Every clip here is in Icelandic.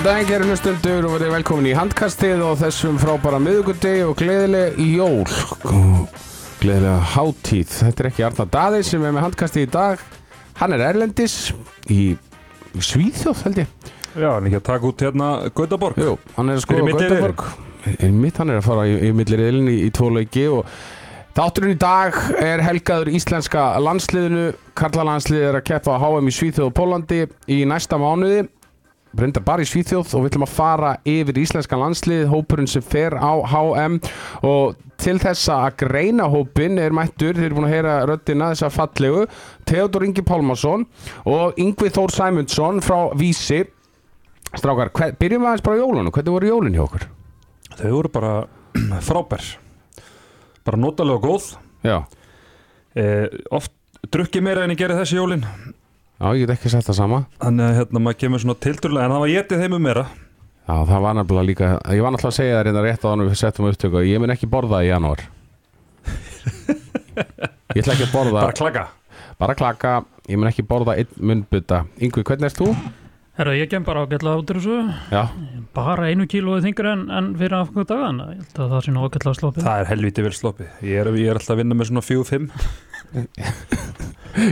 Góðan daginn, gerir hlustundur og verið velkomin í handkastið og þessum frábæra miðugundegi og gleðileg jól. Gleðilega hátíð. Þetta er ekki Arna Daði sem er með handkastið í dag. Hann er Erlendis í Svíþjóð, held ég. Já, hann er ekki að taka út hérna Gautaborg Jú, hann er að Er skoða? Gautaborg. Mitt hann er að fara í, í milliriðlinni í, í tvo leiki og Þátturinn í dag er helgaður íslenska landsliðinu. Karlalandsliðið er að keppa á HM í Svíþjóð og Pólandi í næsta mánuði. Brindar bara í Svíþjóð og við ætlum að fara yfir íslenska landslið, hópurinn sem fer á HM og til þess að greina hópin er mættur, þeir eru búin að heyra röddina þessa fallegu, Theodor Ingi Pálmarsson og Yngvi Þór Sæmundsson frá Vísi. Strákar, hver, byrjum við aðeins bara jólunum, hvernig voru jólun hjá okkur? Þau voru bara frábær. Bara notalega góð. Eh, Oft drukki meira en ég gerði þessi jólin já ég get ekki sagt það sama. Þannig að hérna maður kemur svona tilturlega En það var getið þeim um meira Já, það var nefnilega líka, ég var náttúrulega að segja það reynda rétt á hann við settum upptöku, ég mun ekki borða í janúar. Ég ætla ekki að borða, Bara klaka bara klaka, ég mun ekki borða einn munnbytta. Yngvi, hvernig erst þú? Herra, ég kem bara ágætlega út úr þessu Já, bara einu kílóið þingur en, en fyrir afgöngu daga en ég held að það sé nú ágætlega slópið Það er helviti vel sloppið Ég er, ég er alltaf að vinna með svona fjú fimm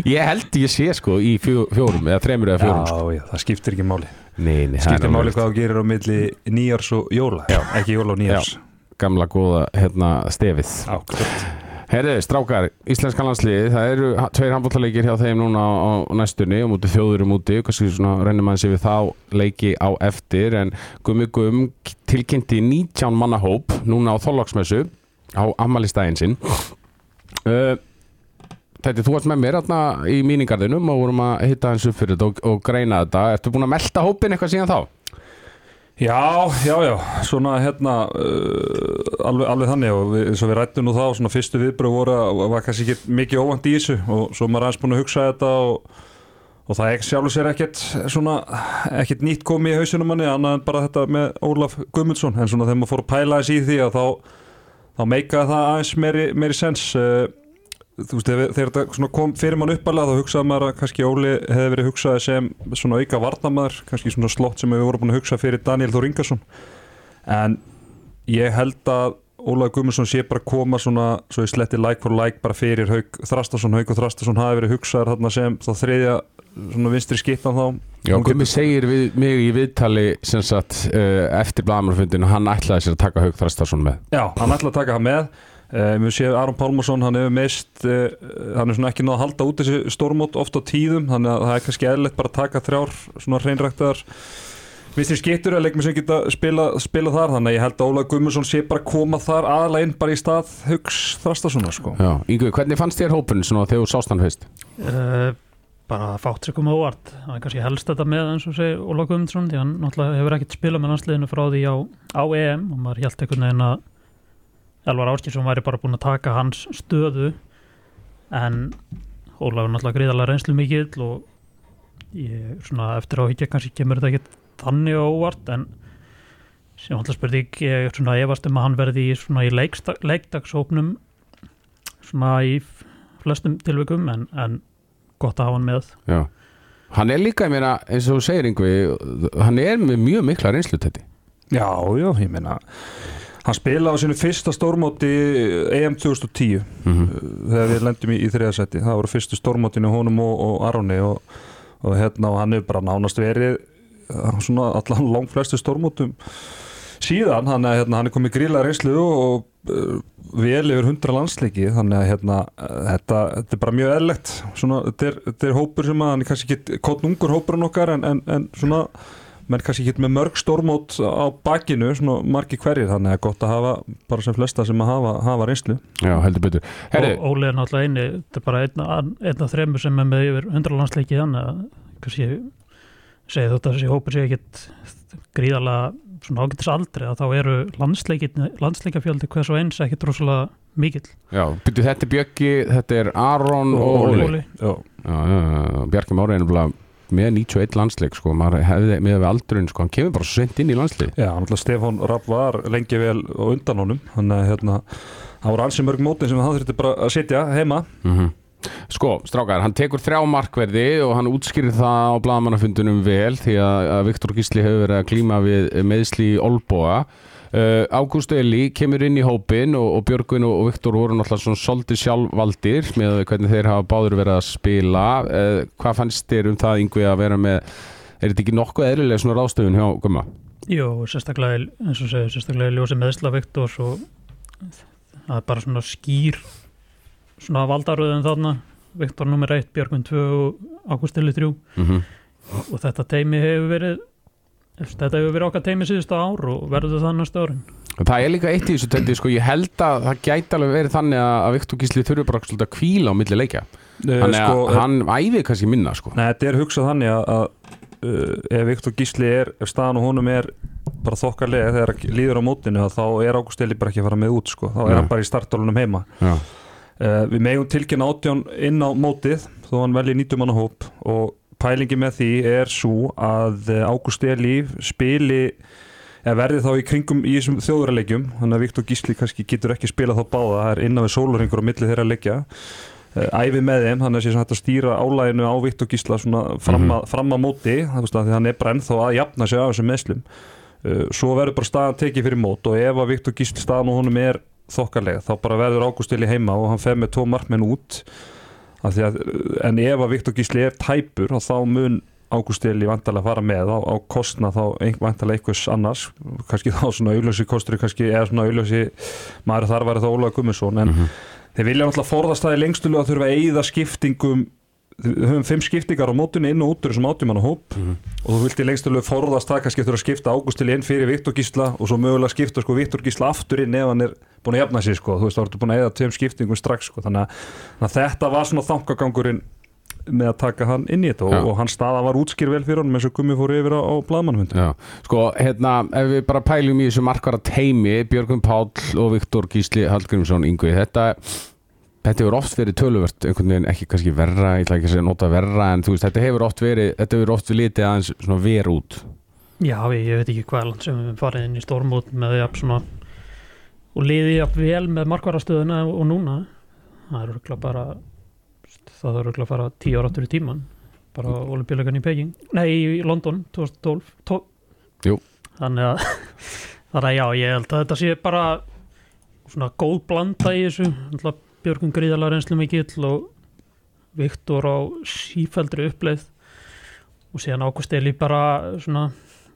ég held ég sé sko í fjó, fjórum eða þremur eða fjórum. sko. já, það skiptir ekki máli Nei, nei, Skiptir máli hvað þú gerir á milli nýjars og jóla Já. Ekki jóla og nýjars gamla góða hérna stefið. Ákveð Herðu, strákar, íslenska landsliði, það eru tveir handbóltaleikir hjá þeim núna á, á næstunni og mútið þjóðurum úti, kannski svona reynir maður sér við þá leiki á eftir en Gummi Gum tilkynnti 19 manna hóp núna á Þorláksmessu á ammælistægin sinn uh, Þetta, þú varst með mér hérna í míningarðinum og vorum að hitta hans upp fyrir þetta og, og greina þetta, ertu búin að melta hópin eitthvað síðan þá? Já, já, já, svona hérna uh, alveg, alveg þannig og við, eins og við rættum nú þá, svona fyrstu viðbröð voru að var kannski ekki mikið óvænt í þessu og svo er maður aðeins búin að hugsa þetta og, og það ekki sjálfur sér ekkert svona, ekkert nýtt komið í hausunum manni annað en bara þetta með Ólaf Guðmundsson. En svona þegar maður fór að pæla þess í því að þá, þá meikaði það aðeins meiri, meiri sens. Uh, þú veist, þegar, þetta kom fyrir mann uppalega þá hugsaði maður að kannski Óli hefði verið hugsaði sem svona auka varnamaður kannski svona slott sem við vorum búin að hugsa fyrir Daniel Þór Ingarsson en ég held að Ólaður Guðmundsson sé bara koma svona svo ég sletti like for like bara fyrir Hauk Þrastason, Hauk og Þrastason hafi verið hugsaðar þarna sem þá þriðja svona vinstri skipan þá. Já, getur- segir við, mig í viðtali sem sagt, uh, eftir blamarfundinu hann ætlaði sér að taka Haug Þrastarsson með. Já, hann ætla að taka hann með uh, Við séum Aron Pálmarsson, hann hefur meist uh, hann er svona ekki náð að halda út þessi stórmót oft á tíðum, þannig að það er kannski eðlilegt bara að taka þrjár svona hreinræktar vinstri skittur að leikmið sem geta spila, spila þar, þannig að ég held að Óla Gummarsson sé bara koma þar aðalega inn bara í stað Hugs Þrastarssona sko. Já, Yngvi, hvernig fannst þér hópun svona þegar þú sást hann fyrst? uh, bara fátt sér koma óvart það er kannski helst þetta með eins og segir Óla Guðmundsson því hann náttúrulega hefur ekkert spilað með Elvar Áskilsson væri bara búin að taka hans stöðu en Óla er náttúrulega gríðarlega reynslu mikill og ég svona eftir á higgja kannski kemur þetta ekkert þannig óvart en sem alltaf spurði ég svona efast um að hann verði í svona í leiksta- leikdagshópnum svona í flestum tilvikum en, en gott að hafa hann með. Já. Hann er líka, ég meina, eins og þú segir Yngvi hann er með mjög mikla reynslu þetta Já, já, ég meina hann spilaði á sinu fyrsta stórmóti EM 2010 mm þegar við lendum í, í þriðasetti það voru fyrstu stórmótinu honum og, og Aroni og, og hérna og hann hefur bara nánast verið uh, svona allan langt flestu stórmótum síðan. Hann, hérna, hann er komið gríla reynslu og uh, vel yfir hundra landsleiki. Þannig að hérna, þetta, þetta er bara mjög eðlegt þetta, er, þetta er hópur sem að hann er kannski ekki kótn ungur hópurinn okkar en, en, en svona menn kannski ekki með mörg stórmót á bakinu, svona margi hverjir þannig að er gott að hafa bara sem flesta sem að hafa, hafa reynslu. Já, heldur betur. Er náttúrulega eini þetta er bara einn einn af þremur sem er með yfir hundralandsleiki þannig að kannski segja þetta þessi hópur sé ekkit gríðarlega svona ágættis aldrei að þá eru landsleikafjöldi hvers og eins ekkit rosalega mikill. Já, byrju þetta er Bjöggi þetta er Aron og, Og Óli. Óli. Já, Já, já, já, Bjarki Mári er nefnilega með 91 landsleik sko, maður hefði með aldurinn sko, hann kemur bara sent inn í landslið Já, náttúrulega Stefán Rapp var lengi vel undan honum. Að hérna, það voru ansi mörg mótin sem hann þurfti bara að sitja heima. Mm Sko, strákar, hann tekur þrjá markverði og hann útskýrir það á blagamannafundunum vel því að, Viktor Gísli hefur verið að klíma við meðsli í Uh, Ágúst Eli kemur inn í hópin og, og Björgvin og, og Viktor voru náttúrulega svona svolítið sjálfvaldir með hvernig þeir hafa báður verið að spila. Uh, Hvað fannst þér um það yngvi að vera með er þetta ekki nokkuð eðlilega svona ráðstöfun hjá Gumma? Jú, sérstaklega, eins og segir, sérstaklega ljósi meðsla Viktor og það er bara svona skýr svona valdaröðum þarna. Viktor nummer 1, Björgvin 2 og Ágústili 3 Mm og þetta teimi hefur verið þetta hefur verið okkar teimi síðustu ár og verður það næstu árin. Það er líka eitt í þessu tendi, sko, ég held að það gæti alveg verið þannig að Viktor Gísli þurfi bara svolítið að kvíla á milli leikja. Þannig að sko, hann æfi kannski minna, sko. Nei, þetta er hugsað þannig að, að uh, ef Viktor Gísli er, ef staðan og honum er bara þokkarlega þegar líður á mótinu þá er Ágúst Eli bara ekki að fara með út sko. þá er Nei. hann bara í startólunum heima. Já, uh, Við megum tilkynna átján inn á mótið þó hann velji 90 manna hóp og pælingi með því er svo að uh, Ágúst Eli spili eða verði þá í kringum í þessum þjóðurarleikjum þannig að Viktor Gísli kannski getur ekki spila þá báða það er innan við sólurringur á milli þeirra leikja uh, æfi með þeim, þannig að sé hægt að stýra álæginu á Viktor Gísla svona fram, Mhm. að, fram að móti, það veist að hann er bara ennþá að jafna sig af þessum meðslum uh, svo verður bara staðan tekið fyrir mót og ef að Viktor Gísli staðan og honum er þokkarlega, þá bara verður Ágúst Eli heima og hann fer með tvo markmenn út að, en ef að Viktor Gísli er tæpur, þá mun Ágúst Eli vantarlega fara með á, á kostna þá vantarlega einhvers annars kannski þá svona auðlösi kostur eða svona auðlösi maður þar var það Ólaug Gummisson en Mhm. þeir vilja náttúrulega forðast það í lengstulu að þurfa að eyða skiptingum við höfum fimm skiptingar á mótunni inn og út úr þessum átjumanna hóp. Mhm. og þú vilti lengstulu forðast það kannski þurfa að skipta Ágúst Eli inn fyrir Viktor Gísla og svo mögulega skipta sko Viktor Gísla aftur inn ef hann er búin að jafna sig sko, þú veist, þá ertu búin að eyða tveim skiptingum strax sko, þannig að, þannig að þetta var svona þangagangurinn með að taka hann inn í þetta og, og hans staða var útskýr vel fyrir honum eins og gummi fór yfir á, á blaðmannfund Já, sko, hérna, ef við bara pælum í þessu markvara teimi, Björgum Páll og Viktor Gísli Hallgrímsson Yngvi, þetta þetta hefur oft verið töluvert, einhvern veginn ekki kannski verra, ég ætla ekki að nota verra en þú veist, þetta hefur oft verið, þetta hefur oft litið aðeins svona ver út. Já, ég, ég veit ekki hvað land sem við farið inn í stórmót með því að svona og liðið jafn vel með markvarastöðuna og núna. Það er örgulega bara það er örgulega að fara tíu ára áttur í tíman bara olimpíuleikan í Peking. Nei, í London 2012 tó- Jú. þannig að þannig að já, ég held að þetta sé bara svona góð blanda í þessu. Náttúrulega Björgun gríðalega reynslu mikill og Viktor á sífældri uppleið og síðan Ágúst Eli bara svona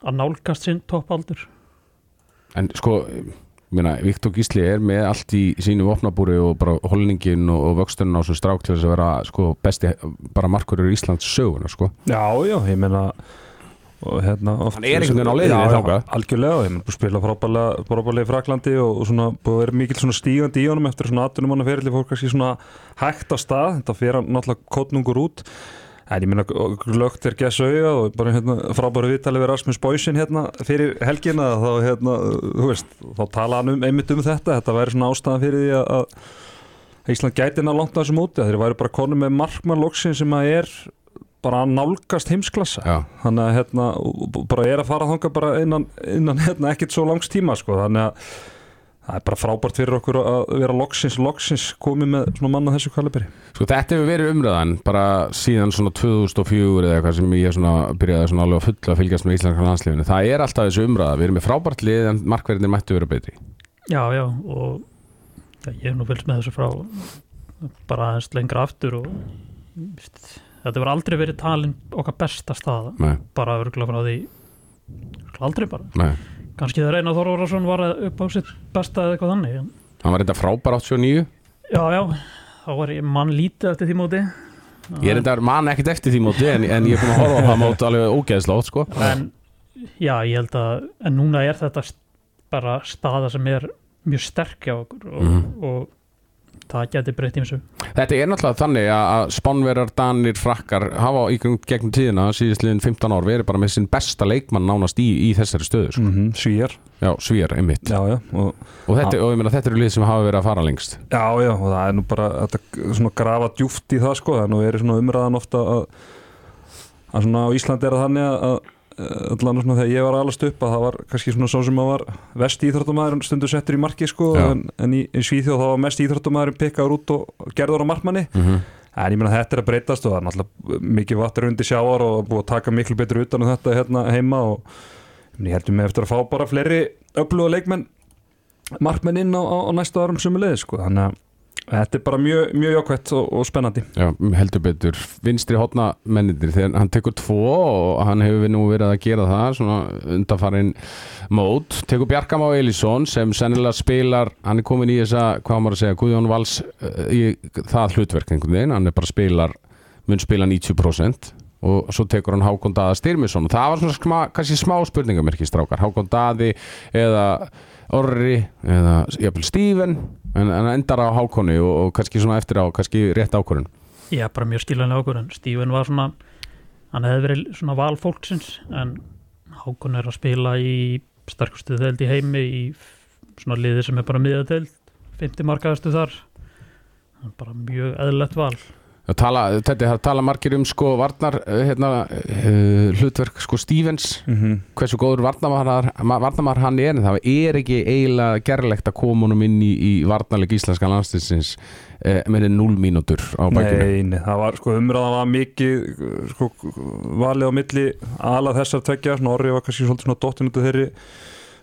að nálgast sinn toppaldur en sko, ég meina, Viktor Gísli er með allt í sínu vopnabúri og bara holningin og, og vöxtunum á svo strák til þess að vera sko besti, bara markurur í Íslands söguna, sko. Já, já, ég meina og hérna oft, Hann er einhvern veginn á leiðinni þangað. algjörlega, að spila frábælega í Fraklandi og, og svona vera mikil svona stígandi í honum eftir svona 18 manna ferili fólk kannski svona hægt á stað þetta fer hann náttúrulega kotnungur út en ég meina lögt er gess auða og bara hérna frábæru viðtali við Rasmus Boysin hérna fyrir helgina þá hérna, þú veist, þá tala hann um einmitt um þetta, þetta væri svona ástæðan fyrir því að, Ísland gæti ná langt á þessu móti, að þeir væri bara konum með markmann loksin sem að er bara að nálgast heimsklassa Já, þannig að hérna, bara er að fara þangað bara innan, innan hérna, ekkert svo langs tíma sko. þannig að það er bara frábært fyrir okkur að vera loksins, loksins komið með svona manna þessu kaliberi Sko þetta hefur verið umræðan bara síðan svona 2004 eða eitthvað sem ég svona byrjaði svona alveg að fulla að fylgjast með íslenska landslifinu. Það er alltaf þessu umræða. Við erum með frábært lið en markverðinir mættu vera betri. Já, já, og já, ég hef nú fylgst með þessu frá bara aðeins lengra aftur og víst, þetta verður aldrei verið talin okkar besta staða Nei, bara örgulega frá því aldrei bara, nei. kannski það reyna Þorvarason var upp á sitt besta eða eitthvað þannig Hann var reynda frábær 89. já, já, þá var ég mann lítið eftir því móti Ég er reynda man ekkert eftir því móti en, en ég er búin að horfa á það móti alveg ógeðslátt sko. en já, ég held að en núna er þetta bara staða sem er mjög sterk hjá okkur og, Mhm. og það geti breytt í þessu Þetta er náttúrulega þannig að að spánverjar, danir, frakkar hafa í gegnum- tíðina síðastliðin 15 ár verið bara með sinn besta leikmann nánast í, í þessari stöðu. Sko. mm -hmm. Svíjar, Já, svíjar, einmitt. já, já og, Og, þetta, og ég meina þetta eru lið sem hafa verið að fara lengst. já, já, og það er nú bara þetta, svona grafa djúft í það sko, það er nú verið svona umræðan ofta að, að svona á Íslandi er það þannig að, að allan svona þegar ég var alast upp að það var kannski svona svo sem að var vest íþróttumæður stundu settur í marki sko en, en í, í Svíþjóð þá var mest íþróttumæður pikkaður út og gerður á markmanni. Mm en ég meina þetta er að breytast og það er náttúrulega mikið vattur undir sjáar og búið að taka miklu betur utan um þetta hérna heima og ég heldur mig eftir að fá bara fleiri öfluga leikmenn markmenn inn á, á, á næstu árum sumulegði sko, þannig að Þetta er bara mjög, mjög jákvæmt og, og spennandi. Já, heldur betur, vinstri hotna mennindir, þegar hann tekur tvo og hann hefur nú verið að gera það svona undanfarin mót tekur Bjarkam á Elísson sem sennilega spilar, hann er komin í þessa hvað maður að segja, Guðjón Valls uh, í það hlutverk einhvern veginn, hann er bara spilar mun spila 90% og svo tekur hann Hákon Daða Styrmisson. Og það var svona skma, kannski smá spurningamerki strákar, Hákon Daði eða Orri eða Stíven en, en endar á Hákonni og, og kannski svona eftir á kannski rétt ákvörðun. Já, bara mjög skiljanlega ákvörðun. Stíven var svona, hann hefði verið svona val fólksins en Hákon er að spila í sterkustu þeld í heimi í svona liði sem er bara miðadeld 50 markaðastu þar. Bara mjög eðlert val Það tala, þetta, það tala margir um sko varnar hérna, uh, hlutverk sko Stevens. Mm -hmm. hversu góður varnamar hann er en það er ekki eiginlega gerlegt að koma honum inn í, í varnarleik íslenska landstinsins eh, með 0 mínútur á bækinu Nei, nei, það var sko umræðan var mikið sko valið á milli alað þessar tveggja, Norri var kannski svolítið svona dottinutu þeirri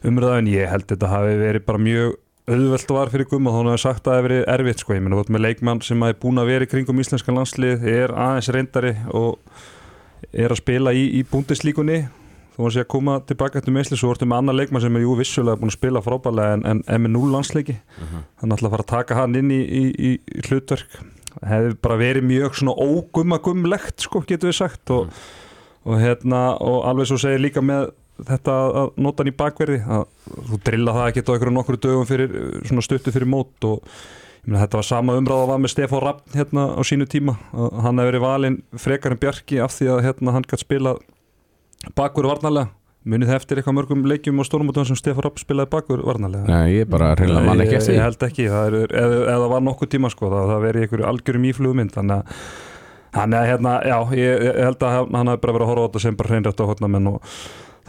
umræðan en ég held þetta hafi verið bara mjög auðvelt var fyrir Gumma þá hann hefði sagt að það hefði verið erfitt sko, ég menna þótt með leikmann sem hafi búin að vera í kringum íslenska landslið, er aðeins reyndari og er að spila í, í búndislíkunni þó að sé að koma tilbaka eftir meðsli, svo vortum við annar leikmann sem er jú vissulega búin að spila frábælega en, en, með núl landsleiki, uh -huh. þannig að fara að taka hann inn í, í, í hlutverk. Hefði bara verið mjög svona ógummagumlegt sko, getur við sagt. Og, uh -huh. og hérna, og alveg svo segir líka með þetta að nota hann í bakverði að þú drilla það ekki á einhverju nokkru dögum fyrir svona stuttu fyrir mót og mena, þetta var sama umræða að var með Stefán Rapp hérna á sínu tíma að hann hefði verið valinn frekar en Bjarki af því að hérna hann gæti spila bakverðu varnalega munið það eftir eitthvað mörgum leikjum og stórmótum sem Stefán Rapp spilaði bakverðu varnalega Nei, ég bara reyna mann ekki eftir Ég held ekki, það er, eða, eða var nokkuð tíma sko, það, það verið einhverju algjörum íflugmynd þannig að að hérna, já, ég, ég held að hann hafi bara verið að horfa á þetta sem bara hreinrætt á hodnamenn og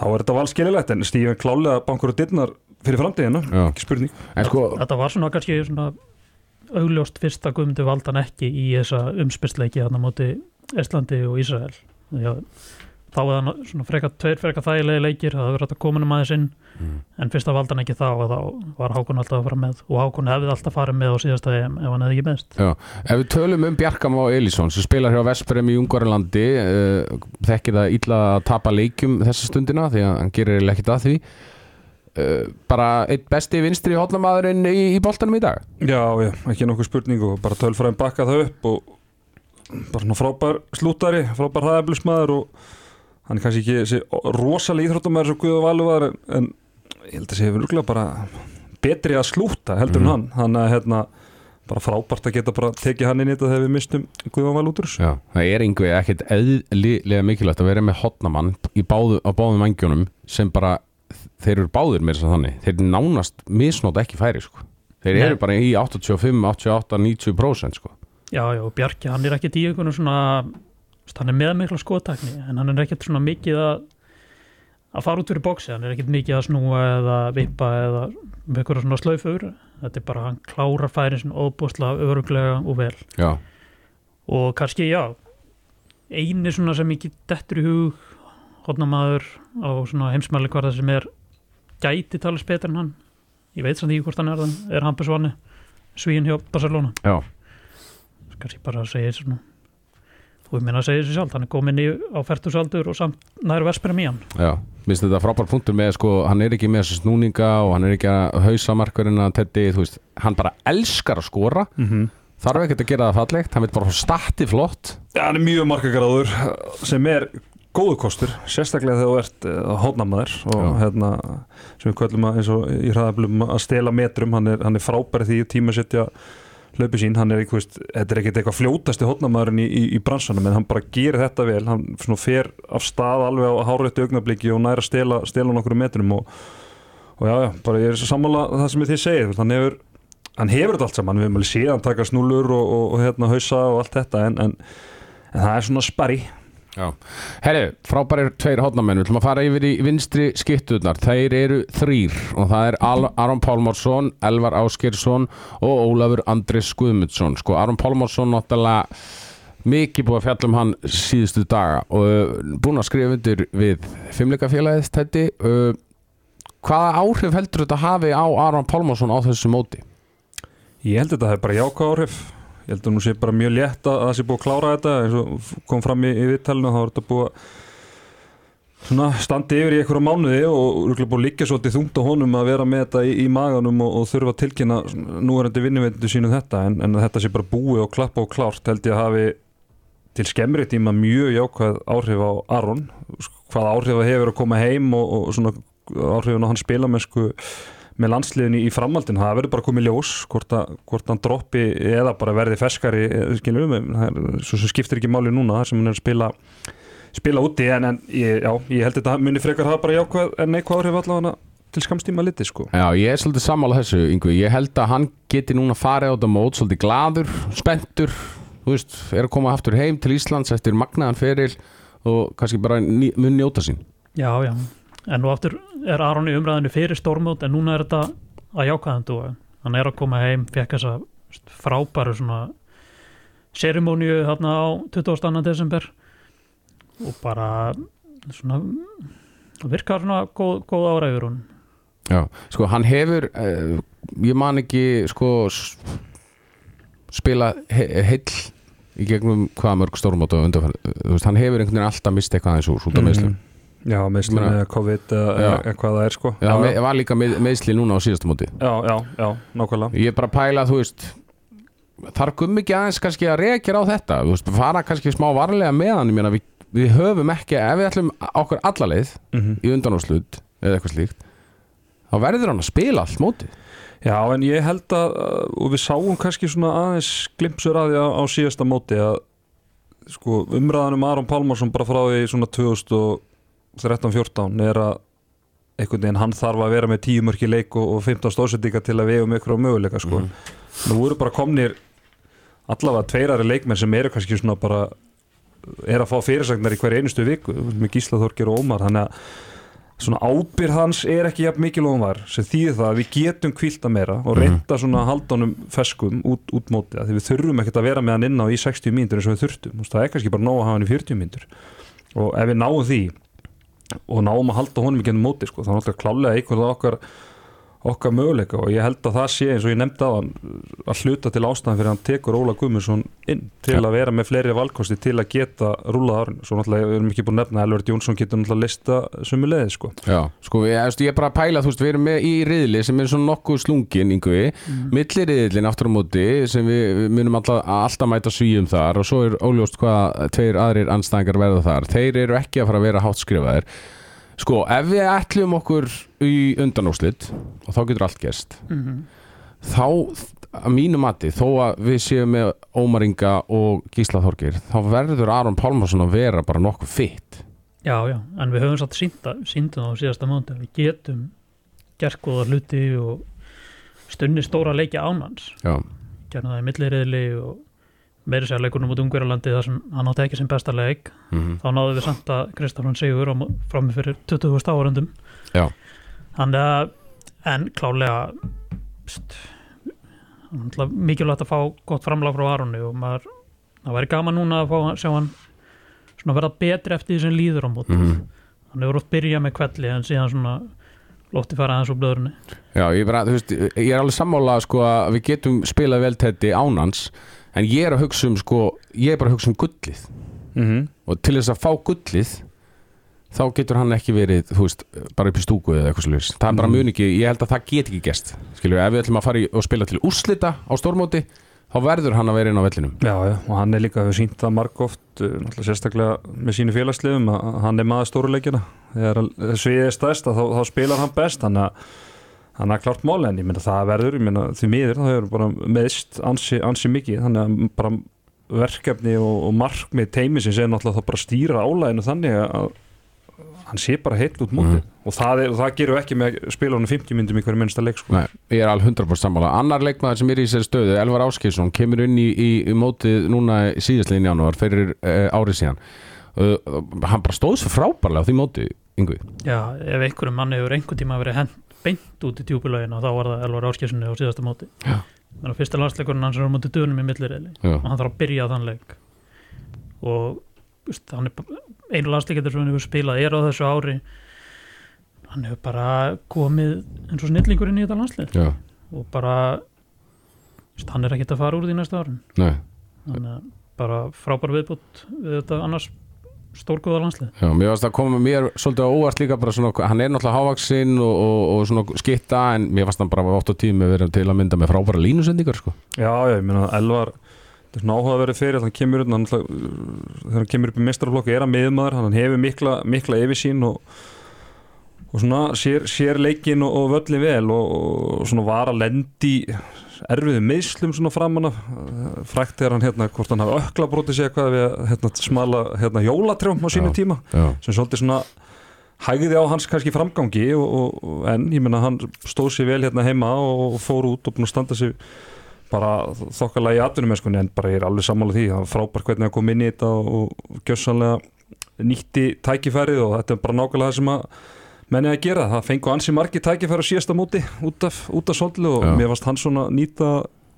þá er þetta valskililegt en Stífinn klálega bankur og dittnar fyrir framtíðina, ekki spurning. Sko, Þetta var svona kannski svona augljóst fyrsta guðmundu valdan ekki í þessa umspilsleiki þarna móti Íslandi og Ísrael. Já, þá var það svona freka tveir freka þægilegi leikir, það hefur rætt að koma um aðeins inn. Mm. en fyrsta valdan ekki þá og þá var Hákon alltaf að fara með. Og Hákon hefði alltaf farið með á síðasta EM ef hann hefði ekki meðst Já, ef við tölum um Bjarkam á Elísson sem spilar hér á Vesprem í Ungvarlandi uh, þekkir það illa að tapa leikjum þessa stundina því að hann gerir ekkit að því. Uh, bara eitt besti vinstri hóllamadurinn í, í boltanum í dag. Já, já, ekki nokkuð spurning og bara tölfræðin bakka það upp og bara frábær slútari, frábær hraðablusmaður og hann er kannski ekki rosalega íþróttumæður sem Guður Valur var en ég held að það sé virkulega bara betri að slúta heldur mm. en hann hann er hérna bara frábært að geta bara tekið hann inn í þetta þegar við mistum út úr Já, það er einhverja ekkert eðlilega mikilvægt að vera með hotnamann báðu, á báðum vangjónum sem bara þeir eru báður með þess að þannig þeir nánast misnóta ekki færi sko. þeir Nei. eru bara í 85, 88, 90% sko. Já, já, Bjarki, hann er ekki í einhvern svona hann er með mikla skotakni en hann er ekkert svona mikið að að fara út fyrir bóksi, hann er ekkert mikið að snúa eða vippa eða með eitthvað svona slaufur, þetta er bara hann klárar færin svona óbúslega öruglega og vel. Já. og kannski já eini svona sem ekki dettur í hug hodnamaður á svona heimsmæli hverða sem er gæti talast betur en hann. Ég veit samt ekki hvort hann er er Hampus Vanni svíin hjá Barcelona? Já. Kannski bara að segja svona og ég minna að segja þessi sjálf, hann er komin í á færtusaldur og samt næru vesperum í hann Já, minnst þetta frábær punktur með sko, hann er ekki með þessu snúninga og hann er ekki að hausa markurinn að teddi, þú veist, hann bara elskar að skora, mm -hmm. þarf ekkert að gera það fallegt, hann veit bara stati flott Já, hann er mjög markagráður sem er góðu kostur, sérstaklega þegar þú ert uh, hótnamaður og Já. hérna sem við kvöllum að eins og í hraðablum að stela metrum, hann er, hann er frábær því tímasetja hlaupi sín, hann er eitthvað, þetta er ekkert eitthvað fljótasti hodnamaðurinn í, í, í bransanum en hann bara gerir þetta vel, hann svona fer af stað alveg á hárættu augnabliki og næra stela, stela nokkur metrum og, og já, já, bara ég er sammála það sem þið segir, hann hefur hann hefur þetta allt saman, við höfum alveg séð hann taka snúlur og, og, og hérna hausa og allt þetta en, en, en það er svona sparri Herri, frábærir tveir hodnamenn, við ætlum að fara yfir í vinstri skiptuðnar, þeir eru þrýr og það er Aron Pálmarsson Elvar Áskersson og Ólafur Andris Guðmundsson, sko Aron Pálmarsson náttúrulega mikið búið að fjalla um hann síðustu daga. Og uh, búin að skrifa undir við fimmleikafélagið þetta uh, hvaða áhrif heldur þetta hafi á Aron Pálmarsson á þessu móti? Ég held að þetta hefur bara jákvæð áhrif ég held að nú sé bara mjög létt að það sé búið að klára þetta. Eins og kom fram í, í vittalinu þá er þetta búið að svona standi yfir í einhverja mánuði og búið að liggja svolítið þungt á honum að vera með þetta í, í maganum og, og þurfa að tilkynna núverandi vinnuvendu sínu þetta. En, en að þetta sé bara búið og klappa og klárt held ég að hafi til skemmri tíma mjög jákvæð áhrif á Aron. Hvað áhrif það hefur að koma heim og, og svona áhrifin á hans spilamennsku með landsliðinni í framhaldin það verður bara komið ljós hvort, að, hvort hann droppi eða bara verði ferskari skilum, það er, svo sem skiptir ekki máli núna þar sem hann er að spila spila úti en, en ég, já, ég held að þetta muni frekar hafa bara jákvæð en neikvæð áhrif allavega til skamstíma liti sko. Já, ég er svolítið sammála þessu, Yngvi. Ég held að hann geti núna farið á þetta mót svolítið gladur, spenntur þú veist, er að koma aftur heim til Íslands eftir magnaðan feril og kannski bara ný, mun njóta sín. Já, já, en nú aftur er Aron í umræðinu fyrir stórmót en núna er þetta að jákvæðandu hann er að koma heim, fekk þessa frábæru svona serimóniu þarna á 22. desember. Og bara svona virkar svona góð, góð áræður hún. Já, sko hann hefur uh, ég man ekki sko spila he heill í gegnum hvaða mörg þú veist, hann hefur einhvern veginn alltaf mist eitthvað eins og út af meðslum Já, meðslum Ég meina- eða COVID eða Já. hvað það er sko. Já, það var líka með, meðsli núna á síðasta móti. Já, já, já, nákvæmlega. Ég er bara að pæla, þú veist þarf gummi ekki aðeins kannski að reykja á þetta? Þú veist, fara kannski smá varlega með hann ég meina, við, við höfum ekki, ef við ætlum okkur allaleið mm í undanáslut eða eitthvað slíkt þá verður hann að spila allt mótið. Já, en ég held að, og við sáum kannski svona aðeins glimpsur að því á, á síðasta móti að sko umræðan um Aron Pálmarsson bara frá því svona 2013-14 er að einhvern veginn hann þarf að vera með 10 mörki leik og, og 15 stóðsendinga til að við um ykkur á möguleika sko. Nú voru bara komnir allavega tveirari leikmenn sem eru kannski svona bara er að fá fyrirsagnar í hverju einustu viku með Gísla Þorgir og Ómar þannig að svona ábyrð hans er ekki jafn mikil og hún var sem þýðir það að við getum kvílta meira og reynda svona haldunum feskum út, út mótið að því við þurfum ekkert að vera með hann inn á í 60 mínútur eins og við þurftum. Það er kannski bara nóg að hafa hann í 40 mínútur. Og ef við náum því og náum að halda honum í gennum móti sko, er alltaf klálega einhverja okkar okkar möguleika og ég held að það sé eins og ég nefndi á hann að hluta til ástæðan fyrir að hann tekur Óla Guðmundsson inn til Ja. að vera með fleiri valkosti til að geta rúlað árinu, svo náttúrulega við erum ekki búin að nefna Elvert Jónsson getur náttúrulega lista sömu leiði sko. Já, sko, ég, ég, ég er bara að pæla, þú veist, við erum með í riðli sem er svona nokkuð slungin, yngvi mm. milliriðlin aftur á móti sem við, við munum alltaf, alltaf mæta svíum þar og svo er óljóst hvað tveir aðrir anstæðingar verða þar, þeir eru ekki að fara að vera hátt skrifaðir sko, ef við ætlum okkur í undanúslit og þá getur allt gerst mm þá, að mínu mati þó að við séum með Ómaringa og Gísla Þorgir, þá verður Aron Pálmarsson að vera bara nokkuð fitt Já, já, en við höfum satt sínda síndum á síðasta mánuði að við getum gert góða hluti og stunni stóra leikja ánans gerna það í milliriðli og meiri sér leikunum út Ungverjalandi þar sem hann átti ekki sem besta leik. Mm þá náðu við samt að Kristofan Sigur frammi fyrir 20.000 áhörundum þannig að en klálega náttúrulega mikilvægt að fá gott framlag frá Aronni og maður, það væri gaman núna að fá sjá hann verða betri eftir því sem líður á móti. Mhm. hann hefur oft byrjað með kvelli en síðan svona lótti fara aðeins úr blöðurinn Já, ég, bara, veist, ég er alveg sammála sko, að við getum spilað vel þetta ánans en ég er að hugsa um sko, ég er bara að hugsa um gullið. Mm -hmm. og til þess að fá gullið þá getur hann ekki verið þú veist, bara upp í stúku eða eitthvað slúðis það er bara Mhm. mun ekki, ég held að það get ekki gest skilju, ef við ætlum að fara og spila til úrslita á stórmóti, þá verður hann að vera inn á vellinum. Já, já, og hann er líka hefur sínt það margóft, náttúrulega sérstaklega með sínu félagsliðum að hann er maður stóruleikina þegar sviðið er stærst að þá, þá spilar hann best þannig að hann er klart mál en ég meina það verður, ég meina því miður það hefur bara meðst ansi, ansi mikið. Þannig að bara verkefni og, og markmið teimisins er náttúrulega þá bara að stýra álæðinu þannig að hann sé bara heilt út mútið Mhm. og það, er, það gerur ekki með spilunum 50 myndum í hverju minnsta leik sko. Nei, ég er alveg 100% sammála. Annar leikmaður sem er í þessari stöðu, Elvar Áskeinsson kemur inn í, í, í mótið núna síðastlegin janúar fyrir uh, árið síðan. Uh, hann bara stóð svo frábærlega á því móti, yngvi. Já, ef einhverjum manni hefur einhver tíma verið hent beint út í djúpulögin þá var það Elvar Áskessunni á síðasta móti. Já. Menna, fyrsta landsleikurinn hans er á móti dönum í milliriðli Já. og hann þarf að byrja þann leik. Og hann er einu landsleikendur sem hann hefur spilað er á þessu ári. Hann hefur bara komið eins og snillingurinn í þetta landslið Já, og bara veist, hann er ekkert að fara úr því næsta nei. Þannig að bara frábær viðbútt við þetta annars stórgóða landslið Já, mér varst að koma mér svolítið á óvart líka bara svona, hann er náttúrulega hávaksinn og, og, og svona skitta en mér varst hann bara oft á tími verið til að mynda með frábæra línusendingar sko. Já, já, ég meina Elvar þetta er svona áhuga að vera fyrir hann kemur, hann, náttúrulega, uh, þegar hann kemur upp í mestrarflokku er hann miðmaður, hann hefur mikla, mikla yfirsýn og, og svona sér, sér leikin og, og völlin vel og, og svona var að lendi erfiðu meðslum svona framan af. Uh, frækt þegar hann hérna, hvort hann hafi ökla brotið sér eitthvað við hérna, smala hérna, jólatrjóm á sínu Já. tíma. Já, sem svolítið svona hægði á hans kannski framgangi og, og, en ég menna hann stóð sér vel hérna heima og, fór út og búin að standa sér bara þokkalega í atvinnumennskunni en bara ég er alveg sammála því, það var frábært hvernig að koma inn í þetta og, og gjössanlega nýtti tækifærið og þetta er bara nákvæmlega það sem að menni að gera, það fengu ansi margi tækifæri á síðasta móti út af, út af svolítið og Já. mér varst hann svona nýta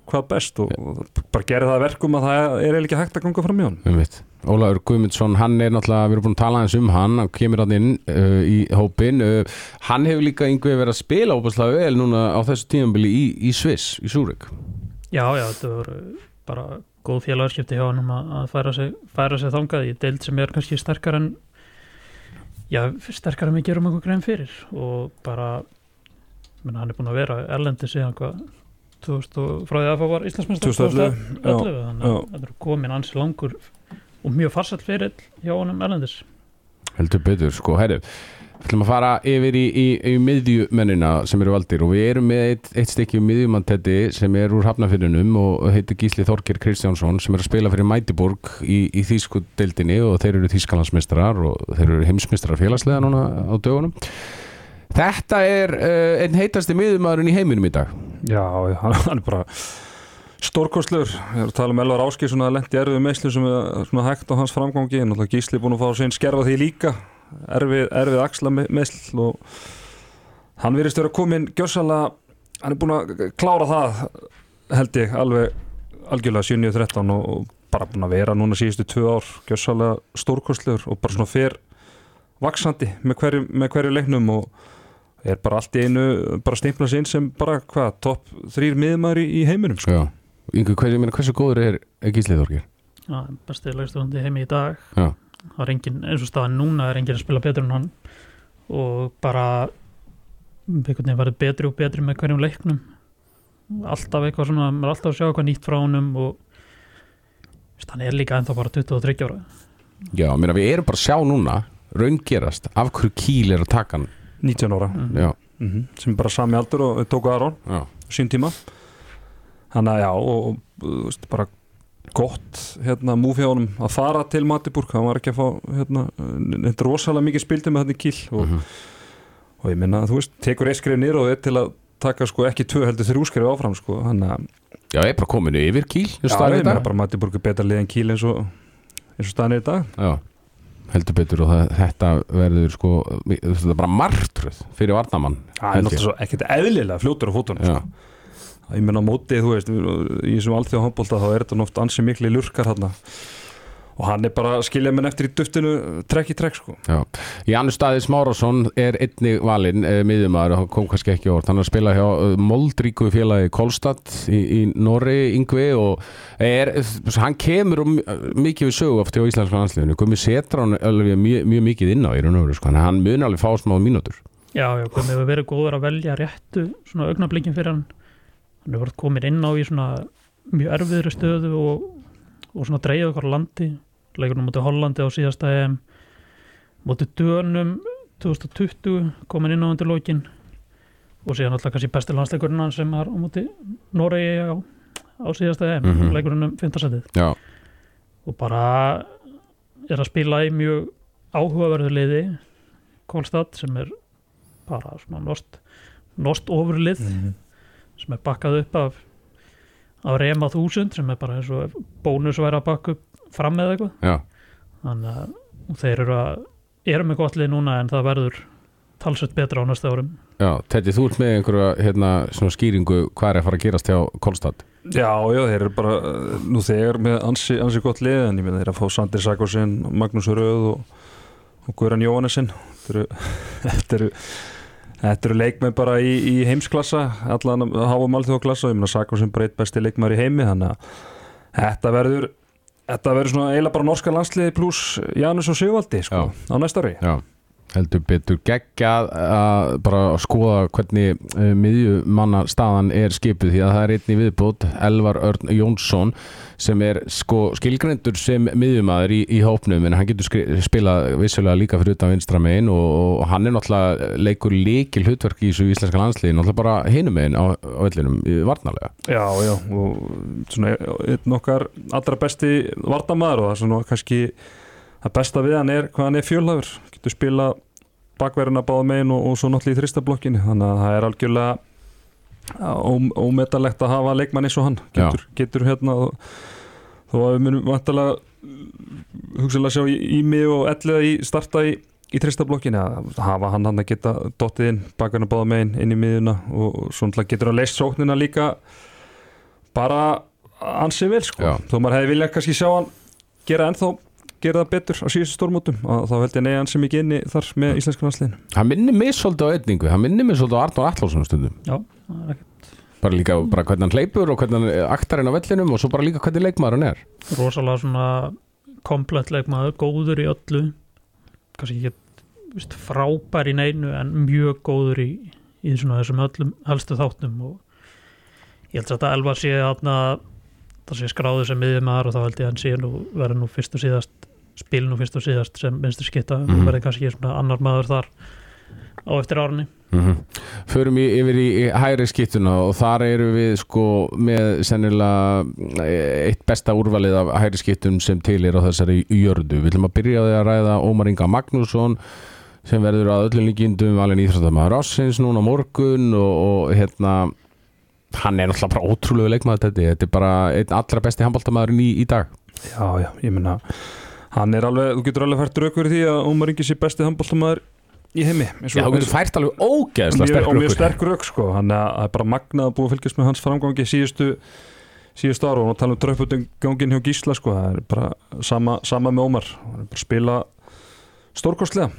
hvað best og, og bara gera það að verkum að það er eiginlega ekki hægt að ganga fram í hann Ólafur Guðmundsson, hann er náttúrulega, við erum búin að tala eins um hann, hann kemur hann inn uh, í hópin, uh, hann hefur líka yngvið verið að spila óbærslega vel núna á þessu tímabili í, í Sviss, í Súrik Já, já, þetta voru bara góð félagskipti hjá hann að, að færa, sig, færa sig þangað í deild sem er kannski sterkar en já, sterkar en við gerum einhver grein fyrir og bara menn, hann er búin að vera erlendi síðan hvað 2000 og frá því að það var Íslandsmyndstar 2011, já, þannig að þetta er komin ansi langur og mjög farsall fyrir hjá honum erlendis. Heldur betur, sko, herru við ætlum að fara yfir í, í, í miðjumennina sem eru valdir og við erum með eitt, eitt stykki um miðjumantetti sem er úr hafnafyrunum og heitir Gísli Þorkir Kristjánsson sem er að spila fyrir Mætiborg í, í Þýsku deildinni og þeir eru Þýskalandsmistrar og þeir eru heimsmistrar félagslega núna á dögunum. Þetta er uh, einn heitasti miðjumæðurinn í heiminum í dag. Já, hann, er bara stórkostlur, ég er að tala um Elvar Áskir svona lendi erfið meðslu sem er hægt á hans framgangi, en alltaf Gísli er búin að fá sinn skerfa því líka, erfið, erfið axla meðsl og hann virðist vera komin gjössalega, hann er búin að klára það held ég alveg algjörlega 7-13 og, og bara búin að vera núna síðustu tvö ár gjössalega stórkostlur og bara svona fer vaksandi með hverju, með hverju leiknum og er bara allt í einu bara stimpla sig inn sem bara hvað, topp þrýr miðmæri í heiminum sko. Já, Ingu, hver, ég meina, hversu góður er, er Gísli Þorkir? Já, besti legstöðandi heimi í dag Já. Það er engin, eins og staðan núna er engin að spila betur en hann. Og bara einhvern veginn verið betri og betri með hverjum leiknum. Alltaf eitthvað svona, maður er alltaf að sjá eitthvað nýtt frá honum og hann er líka ennþá bara 23 ára. Já, meina, við erum bara að sjá núna raungerast af hverju Kíl er að taka hann. 19 ára. Mm. Já, mm sem er bara sami aldur og við tóku já, sín tíma. Þannig að já og, og veist, bara gott hérna múf hjá honum að fara til Matiburg hann var ekki að fá hérna, þetta rosalega mikið spildi með þetta kíl og, mhm. og ég minna að þú veist, tekur eitt skrif nýr og er til að taka sko ekki tvö heldur þrjú skrif áfram sko þannig að já, ég er bara kominu yfir Kíl já, ég meina dag. bara Matiburg er betra lið en kíl eins og eins og staðan er í dag Já, heldur betur og það, þetta verður sko, þetta er bara martröð fyrir Varnamann það er náttúrulega ekkert eðlilega fljótur á fótunum sko. Ég menna á móti, þú veist, í þessum alþjóða handbólta þá er þetta oft ansi mikli lurkar hann og hann er bara að skilja menn eftir í duftinu trekk í trekk sko. Já. Janus Staði Smárásson er einnig valinn e, miðjumæður, hann kom kannski ekki orð. Hann er að spila hjá e, moldríku félagi Kolstad í, í Norri Yngvi og er, hann kemur um, mikið við sögu oft hjá Íslandska landsliðinu. Komið setra hann alveg mjög, mjög mikið inn á í raun og veru, sko. Hann mun alveg fá smá mínútur. Já, já, komið hefur verið góður að velja réttu svona augnablikin fyrir hann hann hefur komin inn á í svona mjög erfiðri stöðu og, og svona dreigja okkar landi. Leikunum mútið Hollandi á síðasta EM mútið Dönum 2020 komin inn á undir lokin. Og síðan alltaf kannski besti landsleikurinn hann sem er á mútið Noregi á, á síðasta EM mm. -hmm. leikurinn um 15 setið. Já, og bara er að spila í mjög áhugaverðu liði Kolstad sem er bara svona nost, nost ofurlið sem er bakkað upp af af Rema 1000 sem er bara eins og bónus væri að bakka upp fram með eitthvað. Já, þannig að og þeir eru að eru með gott lið núna en það verður talsveit betra á næsta árum. Já, Teddy, þú ert með einhverja hérna, svona skýringu hvað er að fara að gerast hjá Kolstad? Já, já, þeir eru bara nú þegar með ansi, ansi gott lið en ég meina þeir eru að fá Sandir Sakosin, Magnús Röð og, og Guðran Jóhannesson. Þetta eru, þetta eru leikmenn bara í, í heimsklassa allan háum alþjóðklassa ég meina Sakosin bara eitt besti leikmar í heimi þannig að þetta verður þetta verður svona eiginlega bara norska landsliði pluss Janus og Sigvaldi sko, á næsta ári. Já, heldur betur geggjað að bara að skoða hvernig uh, miðjumanna staðan er skipið því að það er einni viðbútt Elvar Örn Jónsson sem er sko skilgrendur sem miðjumadur í, í hópnum en hann getur spilað vissulega líka fyrir utan vinstra megin og, og hann er náttúrulega leikur líkil hlutverk í þessu íslenska landsliði náttúrulega bara hinum megin á, á vellinum varnarlega. Já, já og svona einn okkar allra besti varnamaður og það er svona kannski það besta við hann er hvað hann er fjölhafur getur spila bakverðina báða megin og, og svo náttúrulega í þristarblokkinu þannig að það er algjörlega ómetalegt að hafa leikmann eins og hann. Getur, getur hérna þó að við munum vantilega hugsaðlega sjá í, í mig og elliða í starta í, í tristablokkinu að hafa hann hann að geta dottið inn bakverðina báða megin inn í miðuna og svona getur að leist sóknina líka bara ansið vel sko, Já. þó maður hefði viljað kannski sjá hann gera ennþá gera það betur á síðustu stórmótum og þá held ég neðan sem ekki inni þar með íslensku landsliðinu. Hann minnir mig svolítið á einningu, hann minnir mig svolítið á Arnór Allásson stundum. Já, það er ekkert. Bara líka bara hvernig hann hleypur og hvernig hann aktar inn á vellinum og svo bara líka hvernig leikmaður hann er. Rosalega svona komplett leikmaður, góður í öllu, kannski ekki frábær í neinu en mjög góður í, í svona þessum öllum helstu þáttum og ég held að þetta elva sé að það sé skráðu sem miðjum aðra og þá held ég að hann sé nú verður nú fyrst og síðast spil nú fyrst og síðast sem vinstur skipta mm -hmm. verði kannski svona annar maður þar á eftir árunni mm -hmm. Förum í, yfir í, í hægri skiptuna og þar eru við sko með sennilega eitt besta úrvalið af hægri skiptum sem til er á þessari jördu. Við ætlum að byrja á því að ræða Ómar Inga Magnússon sem verður að öllum líkindum alveg nýþróttamæður Rossins núna morgun og, og hérna hann er náttúrulega bara ótrúlega leikmaður þetta, þetta er bara einn allra besti handbóltamæðurinn í, í dag Já, já, ég menna hann er alveg, þú getur alveg fært raukur í því að Ómar Ingi sé besti handbóltamæður í heimi Já, þú getur fært alveg ógeðslega sterk raukur og mjög sterk rauk sko, hann er bara magnað að búa að fylgjast með hans framgangi síðustu síðustu ára og tala um dröfbutungangin hjá Gísla sko, það er bara sama, sama með Ómar, hann er bara að spila stórkostlega.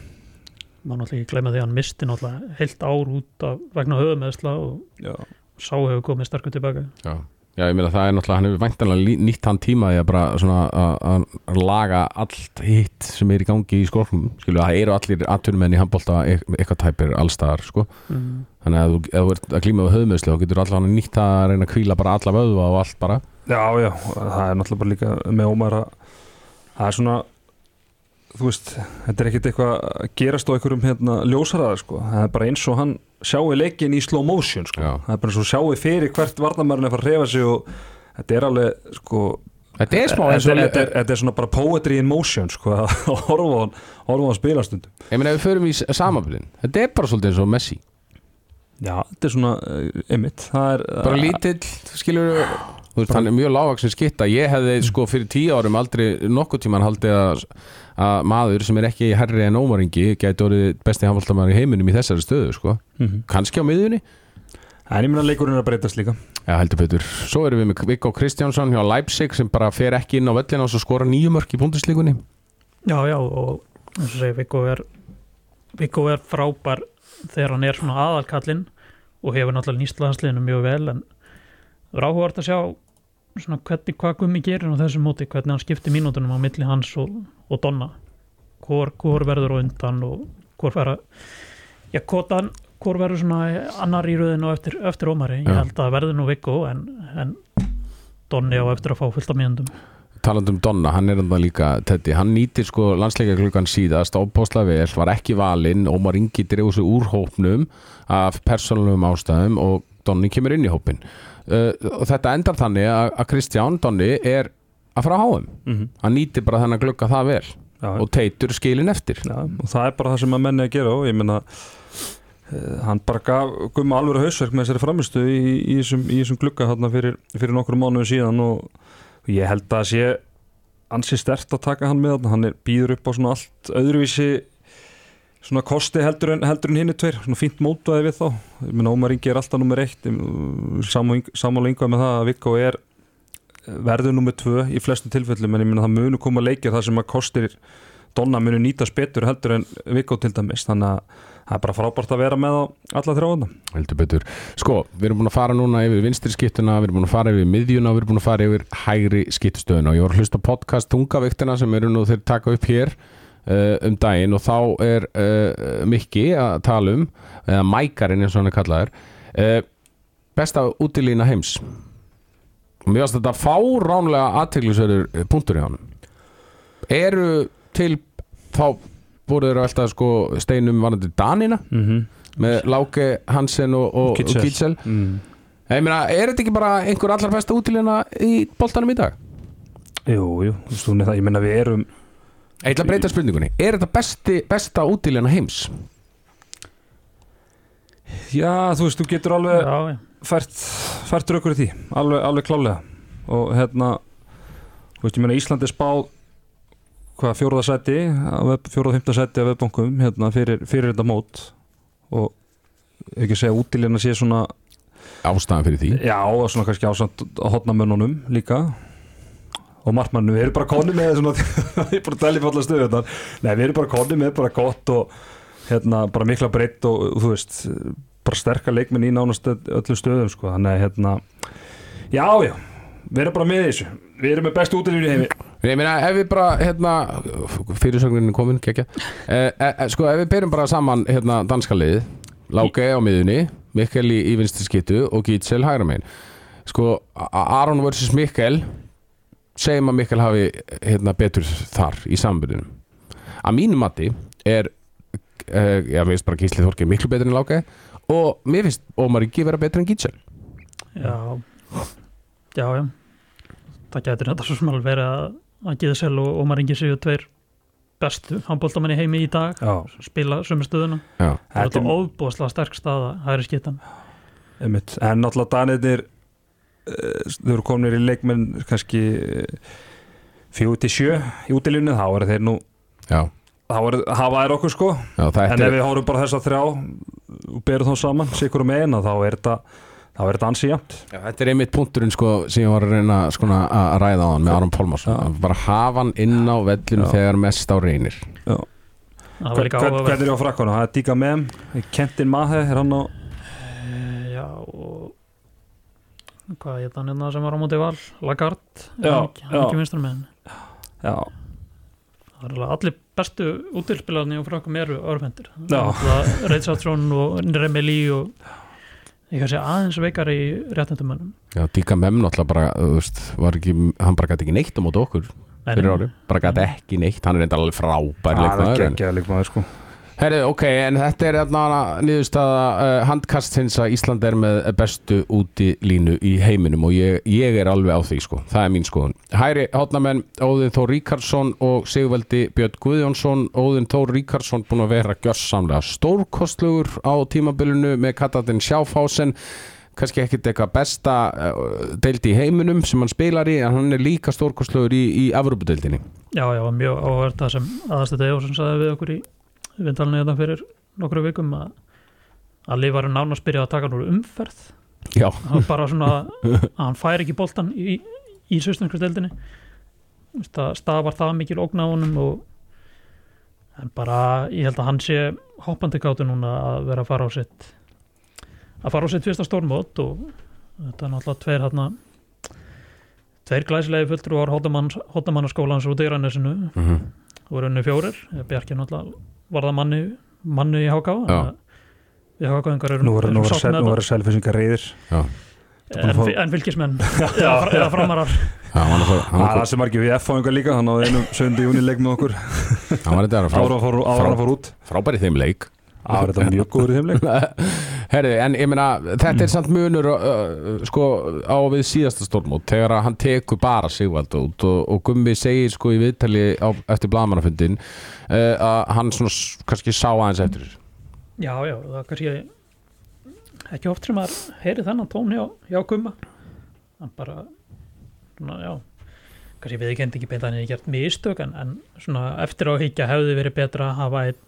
Má náttúrulega ekki glemja því að hann misti náttúrulega heilt ár út af vegna höfumæðsla og Já. sá hefur komið sterkur tilbaka. Já Já, ég meina það er náttúrulega, hann hefur væntanlega nýtt hann tíma í að bara svona að laga allt hitt sem er í gangi í skólfum, skilju, það eru allir aðtunumenn í handbólta eitthvað tæpir allstaðar, sko, mm. þannig að ef þú ert að glíma á höfumöðslu, þá getur allavega nýtt að reyna að kvíla bara alla vöðu og allt bara. Já, já, það er náttúrulega bara líka með ómar að það er svona þú veist, þetta er ekkert eitthvað að gerast á einhverjum hérna ljósaraðar sko, það er bara eins og hann sjáu leikin í slow motion sko, það er bara og sjáu fyrir hvert varnamærin er að reyfa sig og þetta er alveg sko Þetta er smá eins og Þetta er, er svona bara poetry in motion sko, að horfa á hann spilastundum Ég meina ef við förum í samanbyrðin, þetta er bara svolítið eins og Messi. Já, þetta er svona, ymmit uh, Bara lítill, skilur þú veist, hann er mjög lágvaksinn skitta. Ég hefði sko fyrir tíu árum aldrei nokkuð tíman haldið að, að maður sem er ekki herri en ómaringi gæti orðið besti handbóltamæður í heiminum í þessari stöðu sko, mm -hmm. kannski á miðjunni En ég minna að leikurinn er að breytast líka Já, heldur betur. Svo erum við með Viggo Kristjánsson hjá Leipzig sem bara fer ekki inn á völlina og svo skora nýjumörk í búndislíkunni Já, já, og eins og segi Viggo er Viggo er frábær þegar hann er svona aðalkallinn og hefur náttúrulega nýstlaðansliðinu mjög vel en það er áhugavert að sjá svona hvernig hvað Gummi gerir á þessu móti, hvernig hann skiptir mínútunum á milli hans og, og Donna. Hvor, hvor verður á undan og hvor fara já, hvor, hvor verður svona annar í rauðinu eftir, eftir ómari, ég held að verður nú Viggo en, en Donni á eftir að fá fullt af mínundum talandum Donna, hann er enda líka Teddy, hann nýtir sko landsleika klukkan síðast ábústlega vel, var ekki valinn Ómar Ingi dreif þessu úr hópnum af persónalum ástæðum og Donni kemur inn í hópin uh, og þetta endar þannig að Kristján Donni er að fara á háum mm -hmm. hann nýtir bara þennan glukka það vel Já. og teitur skilin eftir. Já, og það er bara það sem að menni að gera og ég menna uh, hann bara gaf gumma alveg hausverk með þessari framistu í, í, þessum, í þessum glukka hérna fyrir, fyrir nokkru mánuðu síðan og, ég held að sé ansi stert að taka hann með hann er býður upp á svona allt öðruvísi svona kosti heldur en, heldur en hinni tveir. Svona fínt mótvaði við þá. Ég meina Ómar Ingi er alltaf nummer eitt. Samála yngvað með það að Viggo er verður nummer tvö í flestum tilfellum en ég meina það munu koma leikir það sem að kostir Donna munu nýtast betur heldur en Viggo til dæmis. Þannig að það er bara frábært að vera með á alla þrjóðana Heldur betur. Sko, við erum búin að fara núna yfir vinstri skiptuna, við erum búin að fara yfir miðjuna við erum búin að fara yfir hægri skiptustöðuna og ég var að hlusta podcast Tungaviktina sem eru nú þeir taka upp hér uh, um daginn. Og þá er uh, Mikki að tala um eða Mækarinn eins og hann er kallaður uh, besta útilína heims og mér finnst þetta fáránlega aðteglisverður punktur í hann eru til þá voru þeir alltaf sko steinum varandi Danina mm -hmm. með Láke Hansen og, og, og Kitzel. Mm. ég meina, er þetta ekki bara einhver allar besta útilina í boltanum í dag? Jú, jú, er það, ég meina við erum Ég ætla að breyta spurningunni Er þetta besti, besta útilina heims? Já, þú veist, þú getur alveg já, já. Fært, fært rökur í því alveg, alveg klálega og hérna, þú veist, ég meina Ísland er spáð hvað, fjóruða sæti fjóruða fymta sæti af webbankum hérna, fyrir, fyrir þetta mót. Og ekki segja útilina sé svona Ástæðan fyrir því? Já, og svona kannski ásamt að hotna mönnunum líka. Og markmannu, við erum bara konni með svona, ég er bara að tella í falla stöðu þetta nei, við erum bara konni með bara gott og hérna, bara mikla breytt og þú veist, bara sterkar leikminn í nánast öllum stöðum, sko, þannig að hérna, já, já við erum bara með þessu, við erum með bestu í heimi. Ég meina, ef við bara, hérna fyrirsögnin er komin, kekja eh, eh, Sko, ef við byrjum bara saman hérna danska liðið Láke á miðunni Mikkel í, í vinstri skittu og Gítsel hægra megin. Sko, Aron vs. Mikkel segjum að Mikkel hafi hérna betur þar í sambundinum að mínu mati er já, mér finnst bara Gísli Þorki miklu betur en Láke og mér finnst Ómar Ingi vera betur en Gítsel Já, já, já. Það gætir þetta svo sem alveg verið að, að Gíðsel og Ómar Ingi séu tveir bestu handbóltamenn í heimi í dag já, spila sömu stöðuna. Já, er þetta þetta óbúðslega sterk staða hægri skittan er en náttúrulega danirnir uh, þau eru kominir í leikmenn kannski fjóð til sjö í útilínu, þá eru þeir nú já, hafa þær okkur sko. Já þetta en ef er við horfum bara þess að þrjá og berum þá saman, sikur um eina þá er þetta, þá er þetta ansi jæmt Já, þetta er einmitt punkturinn sko sem ég var að reyna sko, að ræða á hann með Aron Pálmarsson. Já. Að bara hafa hann inn á vellinu Já. þegar mest á reynir. Það hvernig er á frakkanum? Það er Díka Mem, Kentin Mahe er hann á Eh, Já, og hvað ég þannig hérna sem var á móti val? Er Já, hann ekki, hann já. vinstra með já, það er alveg allir bestu útilspilarni og frökkum eru örfendir. Reitsatrón og Remeli og ég kann segja aðeins veikar í réttendumönnum Já, Díka Mem náttúrulega bara, þú veist, var ekki, hann bara gæti ekki neitt á móti okkur fyrir ári, bara gæti ekki neitt, hann er enda alveg frábær það er leikmaður Herri, ok, en þetta er niðurstaða uh, handkast hins að Ísland er með bestu úti línu í heiminum og ég, ég er alveg á því sko, það er mín skoðun. Hæri hátnamenn Óðinn Þór Ríkarsson og Sigvaldi Björn Guðjónsson, Óðinn Þór Ríkarsson búin að vera gjörsamlega stórkostlugur á tímabilinu með katatinn Sjáfásen kannski ekkit eitthvað besta uh, deildi í heiminum sem hann spilar í en hann er líka stórkostlugur í, í Avrubudeildinni. Já, já, mjög áhverð það sem aðastætti Ejósson sagði við okkur í vindalinu þetta fyrir nokkru vikum að að Lið var nánast byrjað að taka núr umferð. Bara svona að hann fær ekki boltan í, í söstunarskjöldinni það stafar það mikil ógn á honum og en bara ég held að hann sé hoppandi gátu núna að vera að fara á sitt að fara á sitt fyrsta stórmót og þetta er náttúrulega tveir hérna tveir glæsilegi fulltrúar hóttamannaskólans og dyrannesinu mm voru unni fjórir, Bjarki náttúrulega var það manni, manni í HK við HK-ingar eru Nú að þetta. vera selfisingar reyðir en, að fá- en fylgismenn eða, eða framarar. Já, hann var, hann Það var, það sem er ekki við F-fáingar líka hann á einum söndi júni leik með okkur. Hann var þetta ára að fór út. frábær í þeim leik Það var þetta mjög góður í þeim leik Herri, en ég meina, þetta er samt munur uh, sko á við síðasta stórmót þegar að hann tekur bara Sigvald út og, og Gummi segir sko í viðtali á, eftir blagamannafundin uh, að hann svona kannski sá aðeins eftir þessu. já, já, það er kannski ekki oft sem maður heyri þennan tón hjá, hjá Gumma hann bara svona, já kannski við ekki ekki beint að hann hefði gert mistök en, en svona eftir á higgja hefði verið betra að hafa einn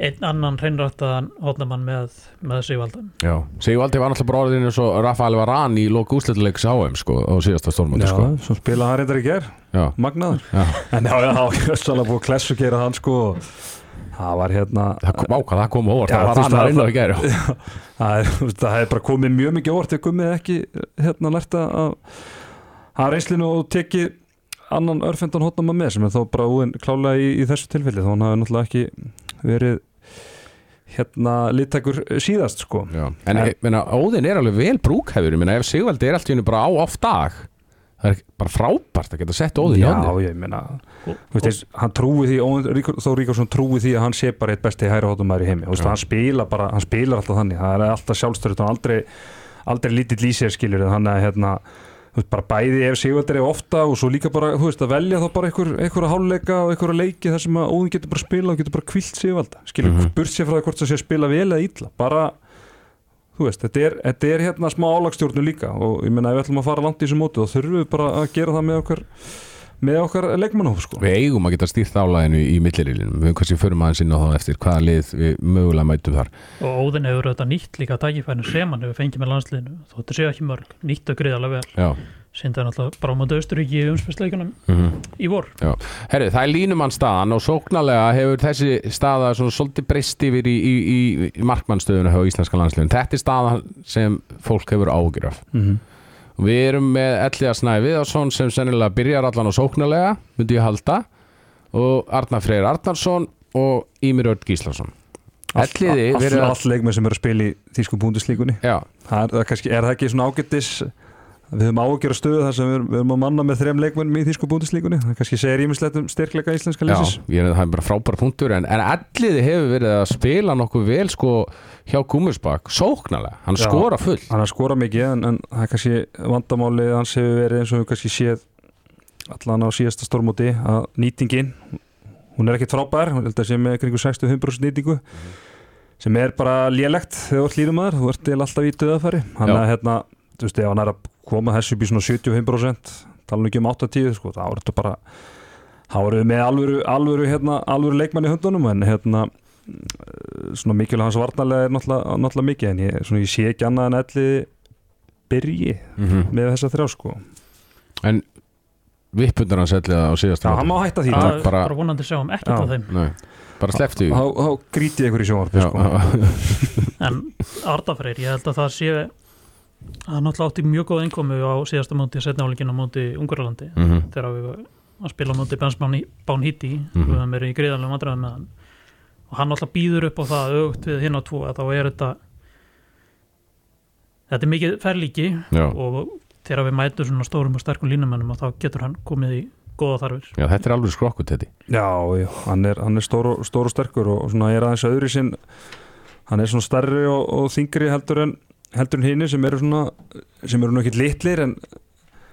einn annan hreinrættaðan hótnamann með, með Sigvaldan Já, Sigvaldi var náttúrulega bara orðinu svo Rafael Varane í loku úsletuleiks áum sko, á síðasta stórmóti sko. svo spila hann reyndar í ger Já, magnaður. Já. en já, já, já, svolítið búið klessu gera hann sko það var hérna Það kom ákvað, það kom óvart. Já, Það var það- inn á í gæri það það hefði bara komið mjög mikið óvart. Ef gummið ekki hérna lært að hafa reynslinu og tekið annan örfendan hótnama með sem er þá bara úin klálega í, í þessu tilfelli þá hann hafi náttúrulega ekki verið hérna littækur síðast sko. Já, en En- ég meina, Óðinn er alveg vel brúkhefur, ég meina, ef Sigvaldi er allt í hennu bara á off dag, það er bara frábært að geta sett Óðinn í Já, hodnið. ég meina og, Þú veist, eins, hann trúi því, Óðinn Ríkar- Þór Ríkarsson trúi því að hann sé bara eitt besti hæra hóttumæður í heimi, þú veist, Já. hann spila bara, hann spilar alltaf þannig, það er alltaf sjálfstöður og aldrei, aldrei lítill í sér skilur þannig að hérna, þú veist, bara bæði ef Sigvaldir er ofta og svo líka bara, þú veist, að velja þá bara einhver, einhverja háluleika og einhverja leiki þar sem að Óðinn getur bara spila og getur bara kvilt Sigvalda, skilur, mm. -hmm. burt sér frá því hvort það sé að spila vel eða illa, bara þú veist, þetta er, þetta er hérna smá álagstjórnu líka og ég meina ef við ætlum að fara langt í þessu móti þá þurfum við bara að gera það með okkar með okkar leikmannhóf sko Við eigum að geta stýrt álæðinu í millirilinum, við höfum kannski fyrir maður sinna þá eftir hvaða lið við mögulega mætum þar. og Óðinn hefur auðvitað nýtt líka tækifærin sem hann hefur fengið með landsliðinu þóttu séu ekki mörg, nýtt og greiðarlega vel Já. síndaði náttúrulega bara á móti Austuríki í umspilsleikunum Mm í vor Herri, það er línumann staðan og sóknarlega hefur þessi staða svona svolítið breyst yfir í, í, í, í markmannstöðuna hjá íslenska landsliðin. Þetta er staðan sem fólk hefur ágjur af. mm -hmm. Við erum með Elliða Snæ Viðarsson sem sennilega byrjar allan á sóknarlega, myndi ég halda, og Arnar Freyr Arnarsson og Ímir Örd Gíslason. Elliði allt, allt, að... allt leikmenn sem eru að spila í þýsku búndislíkunni er, er það ekki svona ágættis við höfum ágjör stöðu þar sem við erum, við erum að manna með þrem leikmennum í þýsku búndislíkunni það kannski segir ímislegt um styrkleika íslenska já lýsis ég, það er bara frábæra punktur en, en Elliði hefur verið að spila nokkuð vel sko hjá Gúmusbakk, sóknarlega, hann Já. skora full. hann har skorað mikið en, en það er kannski vandamáli hans hefur verið eins og við kannski séð allan á síðasta stormóti að nýtingin hún er ekkert frábær, hún held að sé með kringu 65% nýtingu sem er bara lélegt þegar þú ert lýrum maður þú ert alltaf í döðafæri hann Já. er hérna, þú veist, ef hann er að koma þessu upp í svona 75% tala ekki um 80, sko, þá er þetta bara þá erum við með alvöru, alvöru, hérna, alvöru leikmann í höndunum en hérna svona mikilvæg hans varnarlega er náttúrulega, náttúrulega mikið en ég, svona, ég sé ekki annað en elli byrji Mm með þessa þrjá sko En vippundur hans Elliða á síðast Já, hann má hætta því. Það er bara- bara vonandi sjáum ekkert Já. af þeim Nei, bara sleftu þá, þá gríti ég ykkur í sjónvarpi Já, en sko. Ardafreyr, ég held að það sé hann náttúrulega átti mjög góð innkomu á síðasta móti, setnafólkin á móti Ungurlandi Mhm. þegar við varum að spila á móti Bensbán Hitti Mhm. við höfum verið í greiðanlega vandræðum með hann og hann náttúrulega býður upp á það aukt við hinn á tvo að þá er þetta þetta er mikið ferlíki og þegar við mætum svona stórum og sterkum línumennum og þá getur hann komið í góða þarfir já, þetta er alveg skrokkut þetta já, já, hann er, hann er stór, og, stór og sterkur og svona er aðeins öðru sinn hann er svona stærri og, og þingri heldur en heldur en hini sem eru svona sem eru nú ekkit litlir en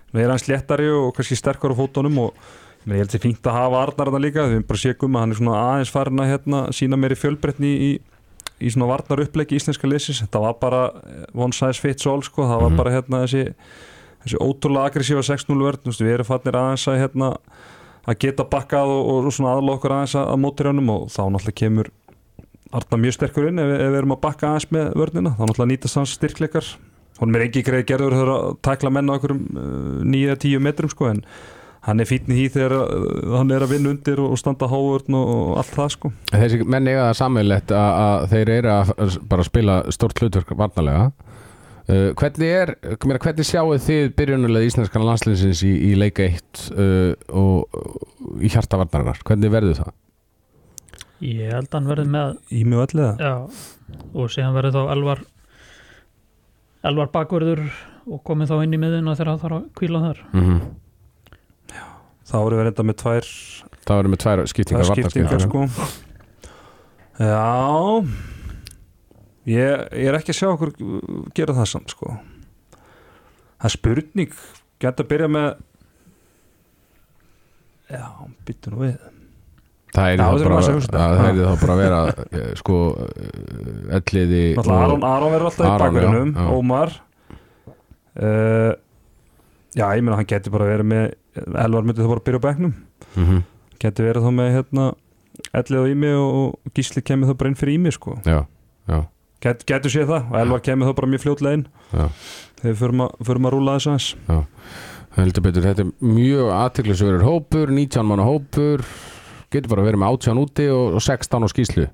hann er aðeins léttari og kannski sterkar á fótunum og ég meina, ég held sér fínt að hafa Arnar þarna líka, við bara séum að hann er svona aðeins farin að hérna, sína meiri fjölbreytni í, í svona varnar uppleggi íslenska liðsins, þetta var bara eh, one size fits all sko, það var Mhm. bara hérna þessi, þessi ótrúlega aggressífa 6-0 vörn, þú veist, við erum fannir aðeins að hérna, að geta bakkað og, og svona aðla okkur aðeins að, að mótir hennum og þá náttúrulega kemur Arnar mjög sterkur inn ef, ef við erum að bakka aðeins með vörnina, þá náttúrulega nýtast hans styrkleikar hún er ekki greið gerður þegar að tækla menn á okkurum uh, 9-10 metrum sko en hann er fítni í þegar uh, hann er að vinna undir og standa hávörn og, allt það sko Þessi menn eiga það sammeilegt að, þeir eru að bara spila stort hlutverk varnalega uh, Hvernig er, meina, hvernig sjáu þið byrjunulega íslenskan landslinsins í, í leika 1 uh, og í hjarta varnarinnar? Hvernig verður það? Ég held að hann verði með í mjög allega já, og síðan verði þá Elvar Elvar bakverður og komið þá inn í miðuna þegar það þarf að kvíla þar. Mm -hmm. þá erum við reynda með tvær Það verður með tvær skiptingar tvær skiptingar sko. Já ég, ég er ekki að sjá okkur gera það samt sko. Það er spurning geta að byrja með já, byttu nú við Það er Já, þá þurfum bara, að að, það þá bara að vera eh, sko eh, elliði Aron, verður alltaf í bakverðinum já, já. Ómar. Uh, Já, ég meina hann geti bara verið með Elvar myndi það bara að byrja á bekknum. Mm geti verið þá með hérna Ellið og Ími og, Gísli kemur það bara inn fyrir Ími sko. Já, já, Get, getur séð það. Og Elvar kemur það bara mjög já. Þegar förum að, förum að rúla þess aðeins. Heldur betur, þetta er mjög aðtiklisverður hópur, 19 manna hópur getur bara að vera með 18 úti og, og 16 á skýslu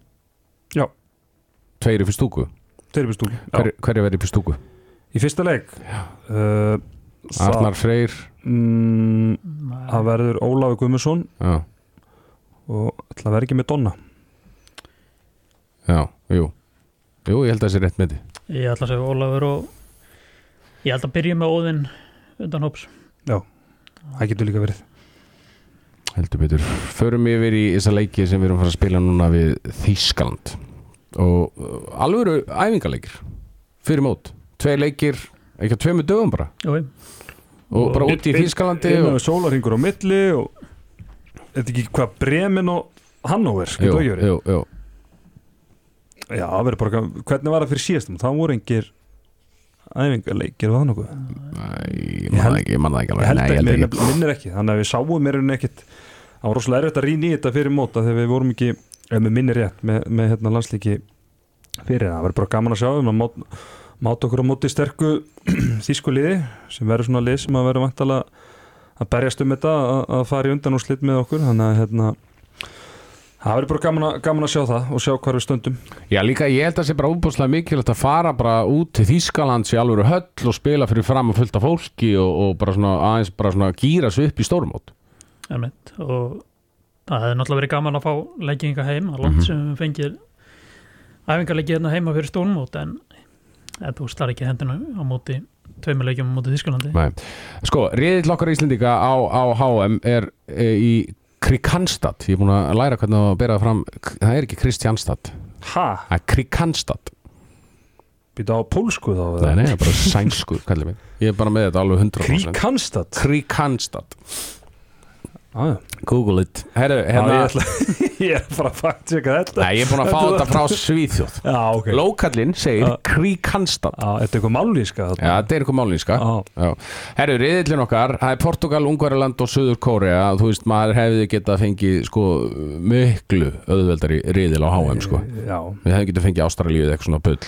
Já. Tveir í fyrir stúku. Þeir eru stúli Hver, Hverju verið í fyrir stúku? Í fyrsta leik uh, það, Arnar Freyr. Mm, það verður Ólafi Guðmusson Já, og ætla að vera ekki með Donna. Já, jú. Jú, ég held að það sé rétt með því Ég ætla að segja Ólafur og ég held að byrja með Óðinn undan hóps það getur líka verið heldur betur. Förum yfir í þessa leiki sem við erum að fara að spila núna við Þýskaland. Og uh, alvöru æfingaleikir. Fyrir mót. Tvei leikir, ekki að tveimur dögum bara. Jú, og bara út í Þýskalandi inn og... sólarhingur á milli og þetta ekki hvað Bremen og Hannover? Það jú, jú já, það verður bara, hvernig var það fyrir síðastum? Þá voru engir æfingarleikir var það nokkuð ég Ég man held- það ekki, man ekki ég alveg held ég mér ekki. minnir ekki þannig að við sáum mér ekkit það var rosalega erfitt að rýna í þetta fyrir móta þegar við vorum ekki, ef með minnir rétt með, með hérna landslíki fyrir. Það, það verður bara gaman að sjá um að mát, máta okkur á móti sterku þýsku liði sem verður svona lið sem að verður vantalega að berjast um þetta að, að fara í undan og slitt með okkur. Þannig að hérna það verður bara gaman að, gaman að sjá það og sjá hvar við stöndum Já, líka ég held að það sé bara útbúrslega mikilvægt að fara bara út til Þýskalands í alvöru höll og spila fyrir fram að fullta fólki og, og bara svona aðeins bara svona gýra sig upp í stórmót Einmitt. og það hefði náttúrulega verið gaman að fá legginga heim að langt Mhm. sem við fengið æfingarleiki hérna heima fyrir stórmót en þú slar ekki hendina á móti tveimur leikjum á móti Þískalandi Nei. Sko, riðill okkar Íslendinga á, á HM er e, í Krikanstad Ég er búin að læra hvernig það fram Það er ekki Kristjánstad. Ha, Það er Krikanstad býta á pólsku þá Nei, nei, það er bara sænsku, kallir mig. Ég er bara með þetta alveg 100% Kríkanstad Krikanstad ah, Google it. Herru, hérna, hérna ég, ætla, ég er bara að fakt checka þetta. Nei, ég er búin að fá þetta frá Svíþjóð. Já, ok. Lókallinn segir Já, þetta er eitthvað mállíska Já, þetta er eitthvað málinska Já, Herru, riðillin okkar, það er Portugal, Ungverjaland og Suður Kórea. Þú veist, maður hefði getað fengið sko miklu auðveldari riðil á HM sko. Við hefði getað fengið Ástralíu eða eitthvað svona bull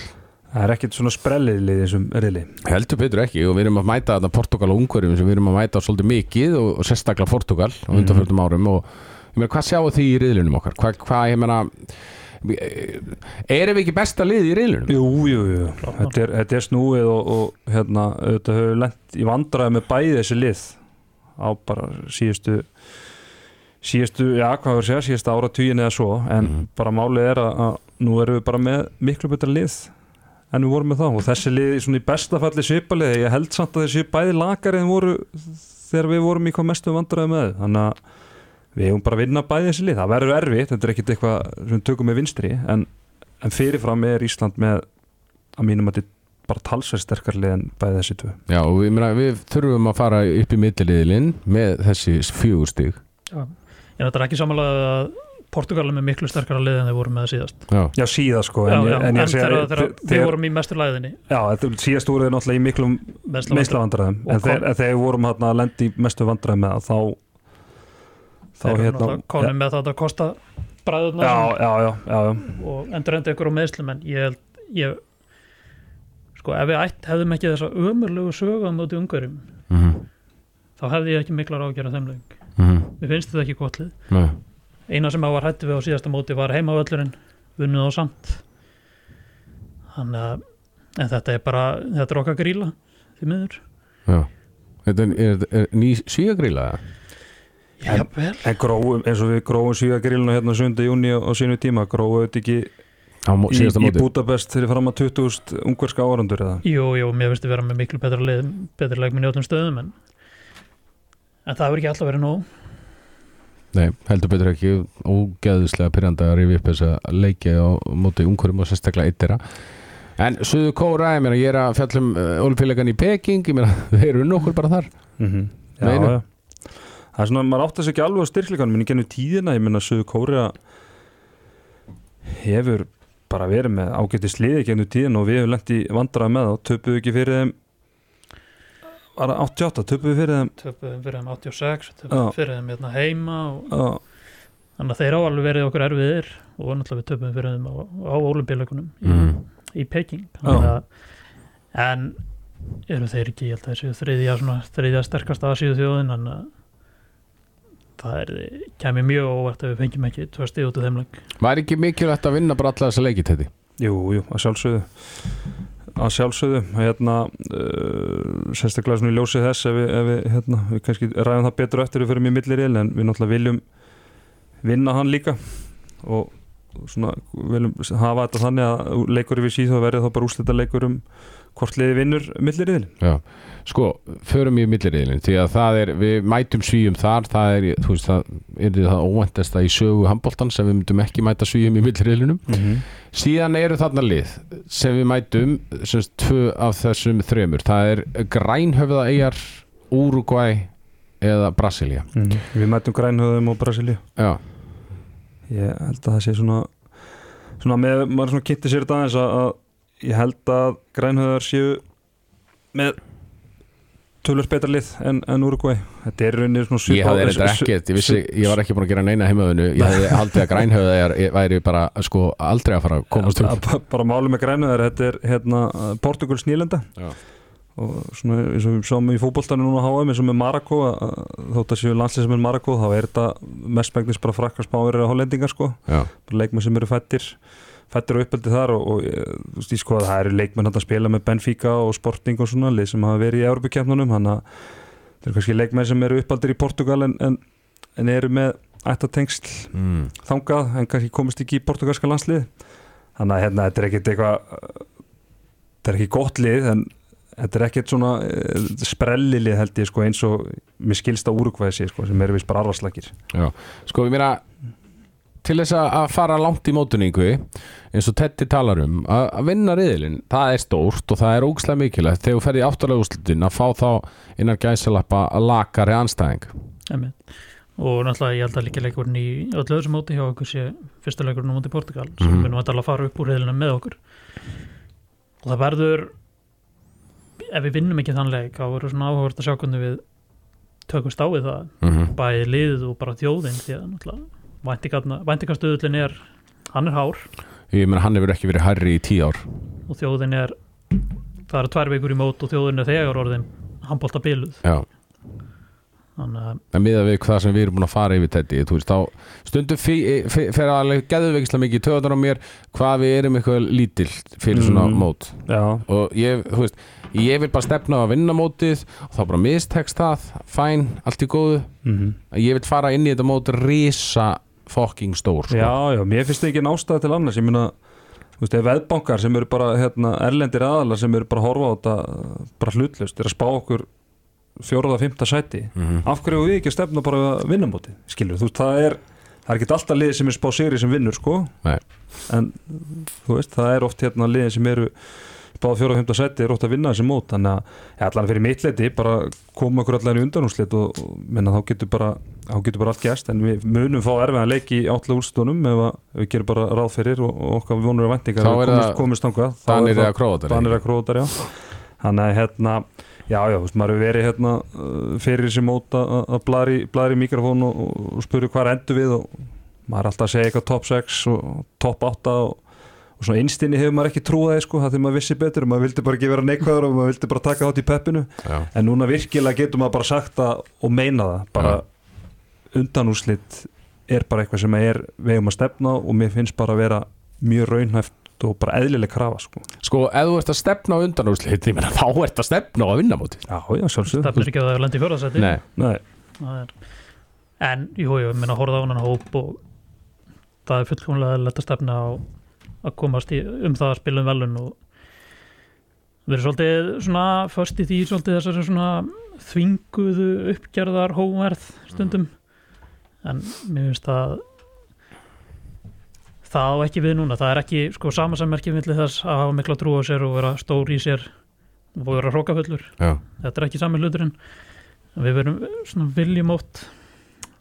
það er ekkert svona sprelliðlið þessum riðli Heldur betur ekki og við erum að mæta þetta Portugal og Ungverjum sem við erum að mæta svolítið mikið og, og sérstaklega Portugal á Mhm. undanfjörðum árum og ég meina, hvað sjáu því í riðlunum okkar? Hvað, hvað ég meina erum við ekki besta lið í riðlunum? Jú, jú, jú, þetta er, þetta er snúið og, og hérna, auðvitað höfum lent í vandræði með bæði þessi lið á bara síðustu síðustu, já, hvað var að segja, síðustu ára eða svo, en Mhm. bara málið er að, að nú erum við bara með miklu betra lið en við vorum með þá og þessi lið í svona í besta falli svipalið ég held samt að þessi bæði lakari en voru þegar við vorum í hvað mestu vandræði með. Þannig að við hefum bara að vinna bæði þessi lið, það verður erfitt þetta er ekkit eitthvað sem við tökum með vinstri. En, en fyrirfram er Ísland með að mínum að þetta bara talsverð sterkar lið en bæði þessi tvö. Já, og við, meina, við þurfum að fara upp í milliliðlinn með þessi fjögur stig. Ég er þetta ekki samanlega að Portugal er með miklu sterkara lið en þeir voru með síðast. Já, Já, síðan sko já, en, já, ég- en, en ég þegar, þegar við þegar- vorum í mestur læðinni Já, síðast voruð þið náttúrulega í miklum meislavandræðum en þegar við vorum hérna að lendi í mestu vandræðum með það þá þá þeir hérna konum með það að kosta bræðurna já, já, já, já, já, og endur enda ykkur á meðslum en ég held ég, sko ef við ætt hefðum ekki þessa ömurlegu sögu á móti ungverjum mhm, þá hefði ég ekki miklar ágjör af þeim leik. Mhm, mér finnst þetta ekki gott lið eina sem að var hættu við á síðasta móti var heimavöllurinn vunnuð á samt. Þannig að en þetta er bara, þetta er okkar gríla því miður. Já. Þetta er, er, er ný svíagríla Já, vel. en gróum, eins og við gróum síðagrillinu hérna 7. júni á sínu tíma gróum þetta ekki í, síðasta í Budapest þegar fram að 20.000 ungverska árandur eða? Jú, jú, mér finnst þið vera með miklu betra lið betra leikminn í öllum stöðum en en það hefur ekki alltaf verið nóg Nei, heldur betur ekki ógeðislega pyrrandi að rifi upp þessa leiki á móti umhverjum og sérstaklega eittira En Suðu Kóra, ég meina, ég er að fjallum uh, Olympileikan í Peking, ég meina, þeir eru nokkur bara þar mm -hmm. já, Meina. já. það er svona, maður átt þess ekki alveg á styrkleikanum en í gennum tíðina, ég menna Suðu Kórea hefur bara verið með ágætti sliði gennum tíðina og við hefum lent í vandræði með og töpuðu ekki fyrir þeim var það 88, töpuðu fyrir þeim töpuðum fyrir þeim 86 Já. töpuðum fyrir þeim hérna heima og Já. þannig að þeir á alveg verið okkur erfiðir og náttúrulega við töpum fyrir þeim á, á olimpíuleikunum í, mm. í Peking þannig að en eru þeir ekki, ég held að þessi þriðja, svona, þriðja sterkasta að síðu þjóðin þannig að það er, kemur mjög óvart ef við fengjum ekki tvö stíð út af þeim leik Var ekki mikilvægt að vinna bara alla þessa leiki þetta? Jú, jú, að sjálfsögðu að sjálfsögðu. Hérna, uh, sérstaklega svona í ljósið þess ef við, ef við, hérna, við kannski ræðum það betur eftir við fyrir mjög millir il en við náttúrulega viljum vinna hann líka og svona viljum hafa þetta þannig að leikur við síð þá verður þá bara úslita leikur um hvort liði vinnur millir il Já, sko, förum í milliriðilin því að það er, við mætum svíum þar það er, þú veist, það er það óvæntasta í sögu handbóltan sem við myndum ekki mæta svíum í milliriðilinum mm -hmm. síðan eru þarna lið sem við mætum semst tvö af þessum þremur, það er Grænhöfða eigar, Uruguay eða Brasilia Við mætum grænhöðum og Brasilíu Já, ég held að það sé svona svona með, maður svona kynnti sér þetta aðeins að, að ég held að grænhöðar séu með tölvöld betra lið en, en Uruguay þetta er rauninni svona ég hafði þetta ekkert, ég vissi, ég var ekki búin að gera neina heimöðinu, ég hefði haldið að Grænhöfða eigar væri bara, sko, aldrei að fara að komast upp. Bara, bara máli með grænhöðar þetta er hérna Portugals nýlenda. Já. og svona eins og við sáum í fótboltanu núna á HM eins og með Marako þótt að séu landslið sem er Marako þá er þetta mestmægnis bara frakkar spáir eða hollendingar sko. Leikmenn sem eru fættir fættir og uppeldi þar og, og eh, þú veist, ég sko að það eru leikmenn að spila með Benfica og Sporting og svona lið sem hafa verið í Európa-kjapnunum þannig að það eru kannski leikmenn sem eru uppaldir í Portugal en, en, en eru með ættatengsl mm. þangað en kannski komist ekki í portugalska landslið þannig að hérna, þetta er ekkit eitthvað þetta er ekki gott lið en þetta er ekkit svona uh, sprellilið held ég sko eins og mér skilst á úrukvæði sko, sem eru vist bara arvarslækir Já, sko ég meina til þess að að fara langt í mótuningu eins og Teddy talar um að að vinna riðilinn, það er stórt og það er ógislega mikilvægt þegar þú ferði áttalega úrslutin að fá þá innan gæsalappa lakari anstæðing Einmitt. og náttúrulega ég held að líka leikurinn í öllu öðru móti hjá okkur sé fyrsta leikurinn á móti Portugal sem Mhm. við nú að fara upp úr reyðlina með okkur og það verður ef við vinnum ekki þann leik þá verður svona áhugavert að sjá hvernig við tökumst á við það mm -hmm. bæði liðið og bara þjóðin því að náttúrulega væntingastöðullin er hann er hár. Ég meina hann hefur ekki verið hærri í tíu ár. Og þjóðin er það eru tvær vikur í mót og þjóðin er þegar orðin handbólta biluð Já, þannig að en miða við hvað sem við erum búin að fara yfir Teddy þú veist, þá stundum fyrir alveg geðuvegislega mikið töðan á mér hvað við erum eitthvað lítill fyrir svona Mm. mót. Já, og ég, þú veist, ég vil bara stefna á að vinna mótið og þá bara mistekst það. Fæn, allt í góðu. Mm ég vil fara inn í þetta mót risa fucking stór sko. já, já, mér finnst ekki nástæða til annars, ég meina þú veist, ef veðbankar sem eru bara hérna, erlendir aðalar sem eru bara að horfa á þetta bara hlutlust, er að spá okkur fjóraða, fymta sæti Mhm. af hverju við ekki stefna bara að vinna móti skilur, þú veist, það er það er ekki alltaf liðið sem er spá sigri sem vinnur sko Nei. en þú veist, það er oft hérna liðið sem eru báða fjóra og fymta sæti er oft að vinna þessi mót þannig að ja, allan fyrir mittleiti bara koma okkur allan í undanúslit og, og menna, þá getur bara þá getur bara allt gæst en við munum fá erfiðan leik í átla úrstunum ef, við gerum bara ráð fyrir og, og okkar vonur og er það komist, komist þá Danir eða já. Þannig að hérna, já, já, þú veist, maður hefur verið hérna uh, fyrir þessi móta að blæri, mikrofón og, og, spuru hvað endur við og maður er alltaf að segja eitthvað top 6 og top 8 og, og svona einstinni hefur maður ekki trúið sko, það þegar maður vissi betur og maður vildi bara ekki vera neikvæður og maður vildi bara taka þátt í peppinu. Já. en núna virkilega getur maður bara sagt það og meina það, bara undanúslit er bara eitthvað sem er vegum að stefna og mér finnst bara að vera mjög raunhæft og bara eðlileg krafa sko. sko, ef þú ert að stefna á undanúrslit ég meina, þá ert að stefna á að vinna mótið. Já, já, sjálfsög stefnir ekki að það lendi í fjórðarsæti Nei, Nei, er, en jú, ég meina horfða á hann hóp og það er fullkomlega lett að stefna á að komast í, um það að spila um velun og erum svolítið svona först í því svolítið þessari svona þvinguðu uppgerðar hóverð stundum en mér finnst það það á ekki við núna. Það er ekki sko samansammerkið milli þess að hafa mikla trú á sér og vera stór í sér og vera hrókafullur já, þetta er ekki sami hluturinn. Við verum svona viljum ótt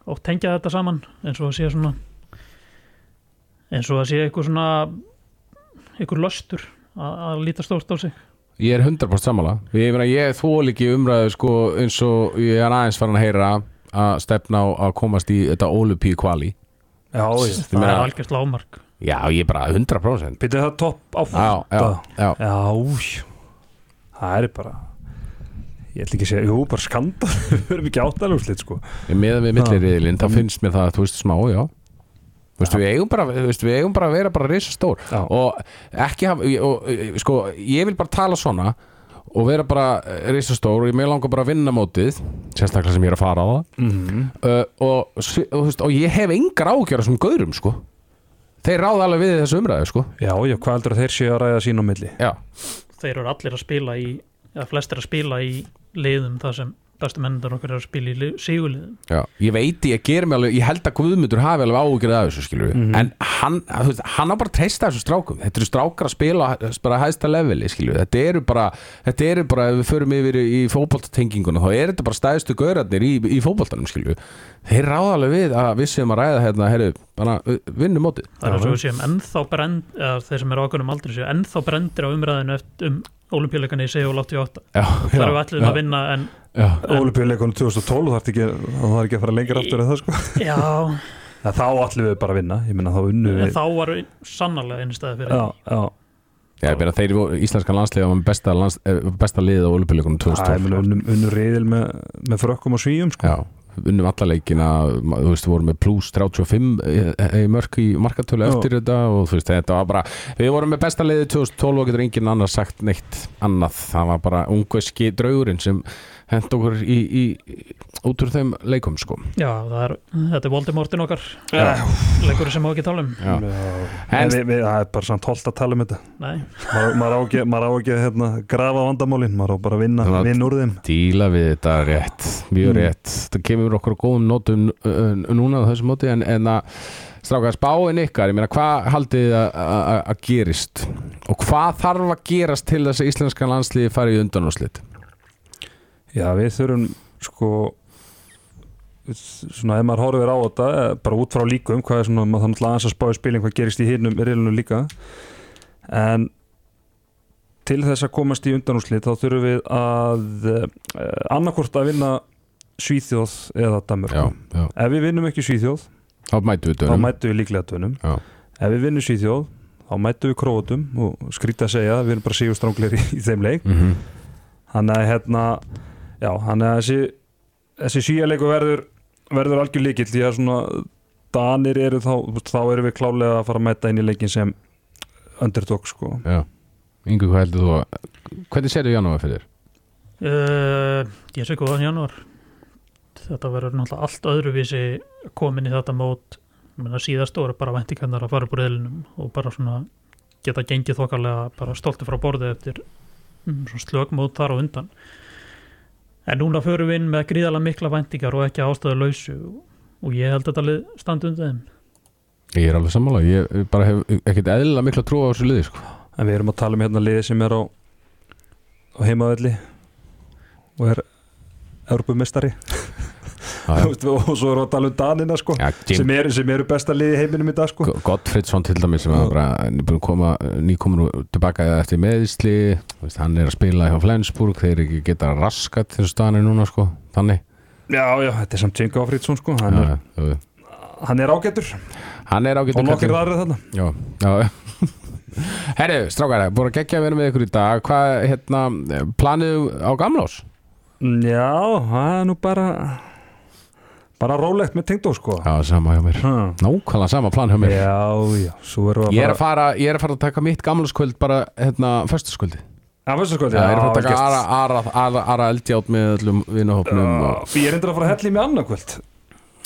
ótt tengja þetta saman eins og að sé svona eins og að sé eitthvað svona eitthvað löstur að, að líta stórt á sig. Ég er 100% sammála. Ég ég þól ekki umræðu sko eins og ég er aðeins farin að heyra. að stefna á að komast í þetta Olupí kvali Já, Ég það er algjörst lágmark. Já, ég er bara 100% byrja það topp áfram Já, já, já. Já, já. það er bara ég ætla ekki að segja, jú, bara skandal. Við erum ekki áttalúslit, sko. Með við milliriðilinn, þá finnst mér það, þú veist, smá, já. Þú veist, við eigum bara, við eigum bara að vera bara risa stór Já. og ekki hafa, og, sko, ég vil bara tala svona og vera bara risa stór og ég með langar bara að vinna mótið sérstaklega sem ég er að fara á það. Mm uh, og, og, veist, og ég hef engar ágjör sem gaurum, sko. Þeir ráða alveg við þessu umræðu, sko. Já, já, hvað heldur að þeir séu að ræða sín á milli? Já, þeir eru allir að spila í eða flestir að spila í liðum þar sem bestu mennindar okkar eru að spila í li- sigurliðum. Já, ég veit ég ger mig alveg, ég held að Guðmundur hafi alveg áhugir af þessu skilur Mhm. en hann, þú veist, hann á bara að treysta þessu strákum. Þetta eru strákar að spila bara hæsta leveli skilur, þetta eru bara þetta eru bara, ef við förum yfir í fótboltatenginguna þá er þetta bara stæðstu gaurarnir í, í fótboltanum skilur, þeir ráða alveg við að við séum að ræða hérna, herru, bara vinnum mótið. Það er svo við séum ennþá brend eða þeir sem eru ákveðnum aldrei séu ennþá brendir á umræðinu eftir, um olimpíuleikana í Seoul 88 Já, það eru allir já, að vinna Olupíuleikunum 2012 þarf ekki, það var ekki að fara lengur aftur en það, sko. Já, Það þá allir við bara að vinna, meina þá unnu en við þá var sannarlega einu stæði fyrir Já, já, Já, ég meina þeir voru íslenska landslega með besta, lands, eh, besta liðið á er 2012 unnu, unnu reyðil með, með frökkum og svíum, sko unnum alla leikina þú veist, við vorum með plus 35 í, í mörk í markatölu Já. eftir þetta og þú veist, þetta var bara við vorum með besta liðið 2012 og getur enginn annar sagt neitt annað, það var bara ungveski draugurinn sem hent okkur í, í, út úr þeim leikum sko. Já, er, þetta er Voldemortin okkar. Já. leikur sem má ekki tala um. Já. En En- við, við, það er bara samt holdt að tala um þetta. Nei, maður, maður á ekki, maður á ekki að hérna, grafa vandamálin, maður á bara að vinna, vinna úr þeim. díla við þetta rétt mjög Mm. rétt, það kemur okkur á góðum nótum núna á þessu móti en, en að stráka spáin ykkar, ég meina hvað haldið að- að að gerist? Og hvað þarf að gerast til þess að íslenska landsliði fari í undanúslit Já, við þurfum sko svona ef maður horfir á þetta eh, bara út frá líkum, hvað er svona maður þannig aðeins að spá í spilin hvað gerist í hinnum reilunum líka. En til þess að komast í undanúslit þá þurfum við að uh, annarkvort að vinna Svíþjóð eða Danmörk já, já. ef við vinnum ekki Svíþjóð þá mætu við þá mætu við líklega dönum. Já. ef við vinnum Svíþjóð þá mætu við Króatum og skrýta að segja við erum bara sigurstránglir í, í þeim leik. Mm þannig að hérna já, þannig að þessi þessi síjarleiku verður verður algjör líkill því að svona Danir eru þá, þá erum við klálega að fara að mæta inn í leikin sem underdog sko já. Ingu, hvað heldur þú að hvernig serðu janúar fyrir? uh, ég sé góðan januar þetta verður náttúrulega allt öðruvísi komin í þetta mót síðast voru bara væntingarnar að fara upp úr eðlinum og bara svona geta gengið þokkarlega bara stolti frá borði eftir svona slögmót þar á undan en núna förum við inn með gríðalega mikla væntingar og ekki ástöðu lausu og, ég held að þetta lið standi undir þeim Ég er alveg sammála, ég bara hef ekkert eðlilega mikla trú á þessu liði sko. en við erum að tala um hérna liði sem er á, á heimavelli og er já. Og svo erum við að tala um Danina sko Jim sem eru, sem eru besta liði heiminum í dag sko Gottfridsson til dæmis sem er bara nýbúin að koma nýkomin tilbaka eftir meðisli veist, hann er að spila hjá Flensburg þeir ekki geta raskat þessu staðanir núna sko. þannig já, já, þetta er samt Jenko Afriðsson sko hann er, já, já. hann er ágættur hann er og ágættur nokkir kallinn. aðrið þarna Já, já Herru, strákar, búin að gegja að vera með ykkur í dag Hvað, hérna, planið á gamlás? Já, það er nú bara bara rólegt með tengdó sko. Já, sama hjá mér. Ha. Nákvæmlega sama plan hjá mér. Já, já, svo erum við Ég er að fara, ég er að fara að taka mitt gamlaskvöld bara, hérna, föstaskvöldi Já, veistu sko, Já, ég er að fara að taka ara, ara, ara, ara eldjátt með öllum vinahópnum og... Ég er endur að fara að hella í mig annarkvöld.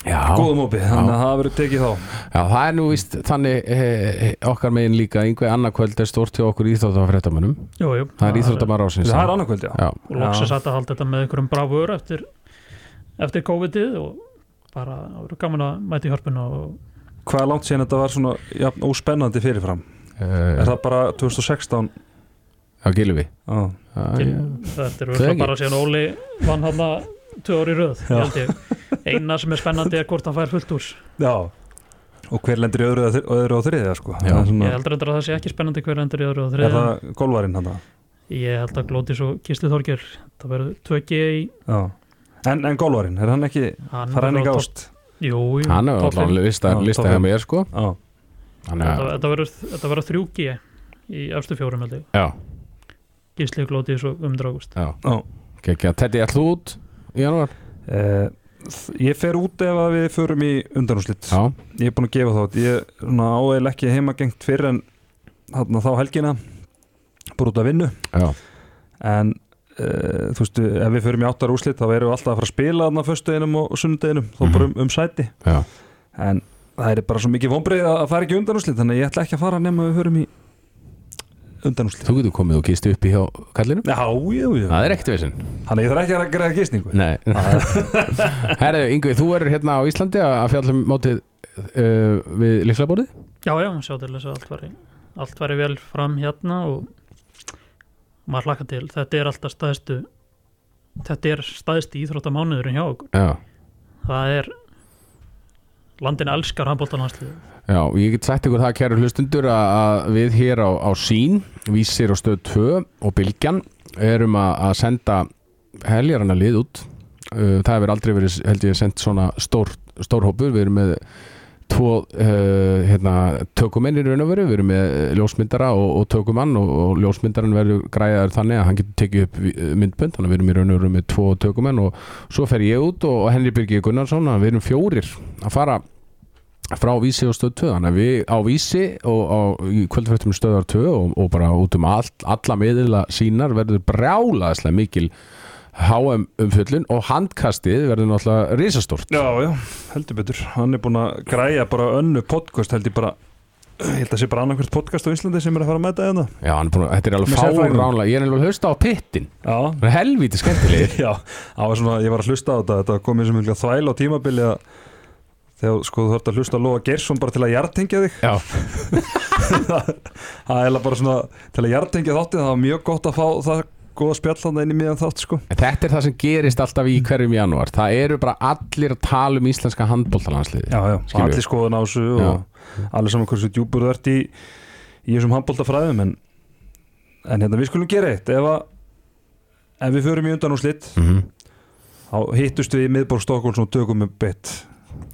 Já, Góðum hópi, þannig að það verður tekið þá. Já, það er nú víst þannig e, e, okkar megin líka. Einhver annarkvöld er stort hjá okkur jú, Það er íþróttamar Það er já Já, bara það verður gaman að mæta í hörpuna og Hvað er langt síðan þetta var svona já, óspennandi fyrirfram? Er uh, það bara 2016? á Gilvi Já, til, þetta er Það er bara síðan Óli vann hann að ári í röð Já. ég held ég. eina sem er spennandi er hvort hann fær fullt úr já. Og hver lendur í öðru, öðru og þriðja sko Já. Það er, svona, ég heldur endur að það sé ekki spennandi hver endur í öðru og er þriðja það golvarinn hann ég held að Glótis og Gísli Þorger það verður 2G í Já En, en golvarinn, er hann ekki hann fara hann ekki á ást? Jú, jú, hann er alltaf fimm. lista, Já, lista topp hjá mér sko. Þetta þetta verður- þetta 3G í efstu fjórum held ég. Já, Gísli Glótis og Guðmundur Ágúst já. Já Kekja, Teddy, ætl þú út í janúar? Eh, Ég fer út ef að við förum í undanúslit Já, Ég er búin að gefa þátt Ég er áeil ekki heimagengt fyrir en þarna þá helgina. Bara út að vinnu. Já, en uh, þú veist, ef við förum í áttar úslit þá erum við alltaf að fara að spila þarna föstudeginum og sunnudeginum, þá bara um, um sæti. Já. En það er bara svo mikið vonbreið að fara ekki undanúslit þannig að ég ætla ekki að fara nema við förum í undanúslit Þú getur komið og kist upp í hjá kallinu Já, jú, jú. Það er ekkert veginn Þannig ég þarf ekki að greiða gísningu Nei. Herðu, Yngvi, þú verður hérna á Íslandi að að fjalla um mótið uh, við líkslaborðið Já, já, sjá til þess að allt væri allt væri vel fram hérna og maður hlakka til. Þetta er alltaf staðstu þetta er staðsti íþróttamánuðurinn hjá okkur. Já, það er landin elskar handbóltanlandslið já, og ég get sagt ykkur það kæru hlustundur að, við hér á, á sín Vísir og stöð 2 og Bilgjan erum að, senda heljarana lið út. Uh, það hefur aldrei verið, held ég, sendt svona stór, stór hópur, við erum með tvo uh, hérna, tökumenn í raun og veru, við erum með ljósmyndara og, og tökumann og, og ljósmyndaran verður græðar þannig að hann getur tekið upp eh, myndbönd, þannig að við erum í raun og veru með tvo tökumenn og svo fer ég út og, og Henry Birgir Gunnarsson, við erum fjórir að fara frá Vísi og stöð 2 þannig að við á Vísi og kvöldfættum stöðar 2 og, bara út um all, alla miðla sínar verður brjálaðislega mikil HM umfjöllun og handkastið verður náttúrulega risastórt. Já, já, heldur betur. Hann er búin að græja bara önnu podcast held ég bara ég held að sé bara annarkvært podcast á Íslandi sem er að fara að mæta hérna. Já, hann er búin, að- þetta er alveg sérfræðingum. fáránlega ég er alveg að hlusta á pittin. Já, það er helvíti skemmtilegir. Já, það var svona, ég var að hlusta á þetta þetta kom eins og mjög þvæl á tímabili að þegar sko þú þarft að hlusta að Lóa Gersson bara til að hjartengja þig. Já, það er bara svona til að hjartengja þáttið, það var mjög gott að fá það góða spjall þannig inn í miðan þátt sko. En þetta er það sem gerist alltaf í hverjum janúar. Það eru bara allir að tala um íslenska handbóltalandsliði Já, já, Skilur við. allir skoðun á þessu og allir saman hversu djúpur þú ert í í þessum handbóltafræðum en, en hérna við skulum gera eitt. Ef að ef við förum í undan og slitt mm þá hittust við í miðborg Stokkóls og tökum um bett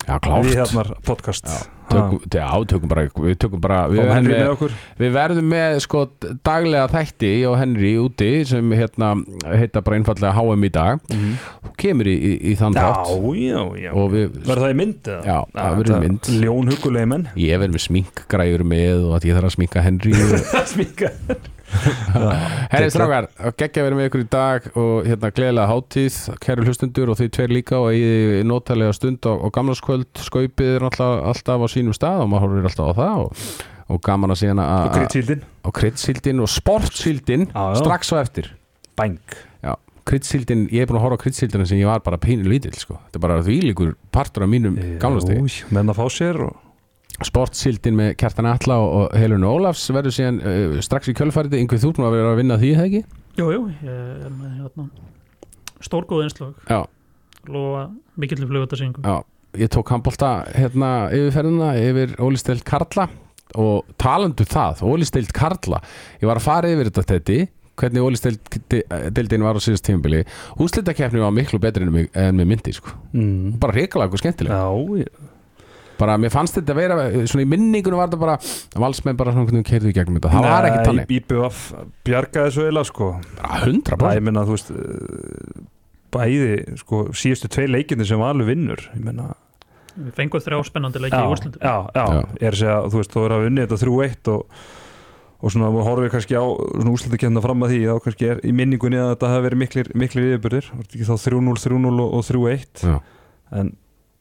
Já, klárt. Við hérna podcast. Já, tökum, já, tökum bara, við tökum bara við, og Henry verðum með við verðum með sko daglega þætti og Henry úti sem hérna heita bara einfallega HM í dag. Þú kemur í, í, í þann Já, þátt. já, já. Og við, Verður það í mynd? eða? Já, það verður í mynd. Ljón hugulegi menn. Ég verð með sminkgræður með og að ég þarf að sminka Henry og Smíka Herri strákar, geggja verið með ykkur í dag og hérna gleðilega hátíð kæru hlustundur og þau tveir líka og í notalega stund á, á gamlarskvöld skaupið er alltaf, alltaf á sínum stað og maður horfir alltaf á það og, og gaman að síðan Og að og kryddsíldin og sportsíldin Já, já. strax á eftir. Kryddsíldin, ég er búin að horfa á kryddsíldina sem ég var bara pínu lítill sko. þetta er bara því líkur partur af mínum gamlastegi Új, Menn að fá sér og sportsíldin með Kjartan Atla og, og Helunu Ólafs verður síðan uh, strax í kjölfærið, einhver þú ert nú að vera að vinna því, það ekki? Jú, jú, ég er með hérna stórgóð einslag lofa mikill flugvöldasingu Já, ég tók handbólta hérna yfirferðina yfir Ólisteild Karla og talandu það, Ólisteild Karla. Ég var að fara yfir þetta þetta hvernig Ólisteild var á síðast tímabili. Úslitakefni var miklu betri en með myndi sko. mm. bara hrikalega og skemmtilega Já, ég- bara mér fannst þetta að vera, svona í minningunum var þetta bara, valsmenn bara svona hvernig keirðu í gegnum þetta, það var ekki tannig Nei, IBF bjargaði svo eila sko. Bara 100 Það ég menna þú veist eh, bæði sko síðustu tvei leikindi sem alveg vinnur ég menna Við fengum þrjá spennandi leiki já, í úrslutum já, já, Já. ég er að segja þú veist þú er að vinni þetta 3-1 og, og svona við horfum kannski á svona úrslutakefna fram að því þá kannski er í minningunni að þetta hafi verið miklir, miklir yfirbyrðir þá 3-0, 3-0 og, og 3-1 Já. en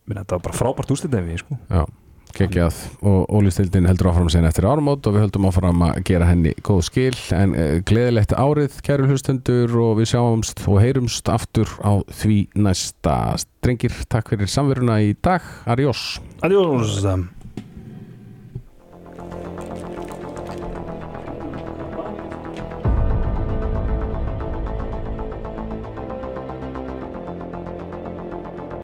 minna, þetta var bara frábært úrslutakefi sko. Já, geggjað og Ólistildin heldur áfram sen eftir áramót og við höldum áfram að gera henni góð skil. En uh, gleðilegt árið kæru hlustendur og við sjáumst og heyrumst aftur á því næsta. Strengir, takk fyrir samveruna í dag, Arjós Adjós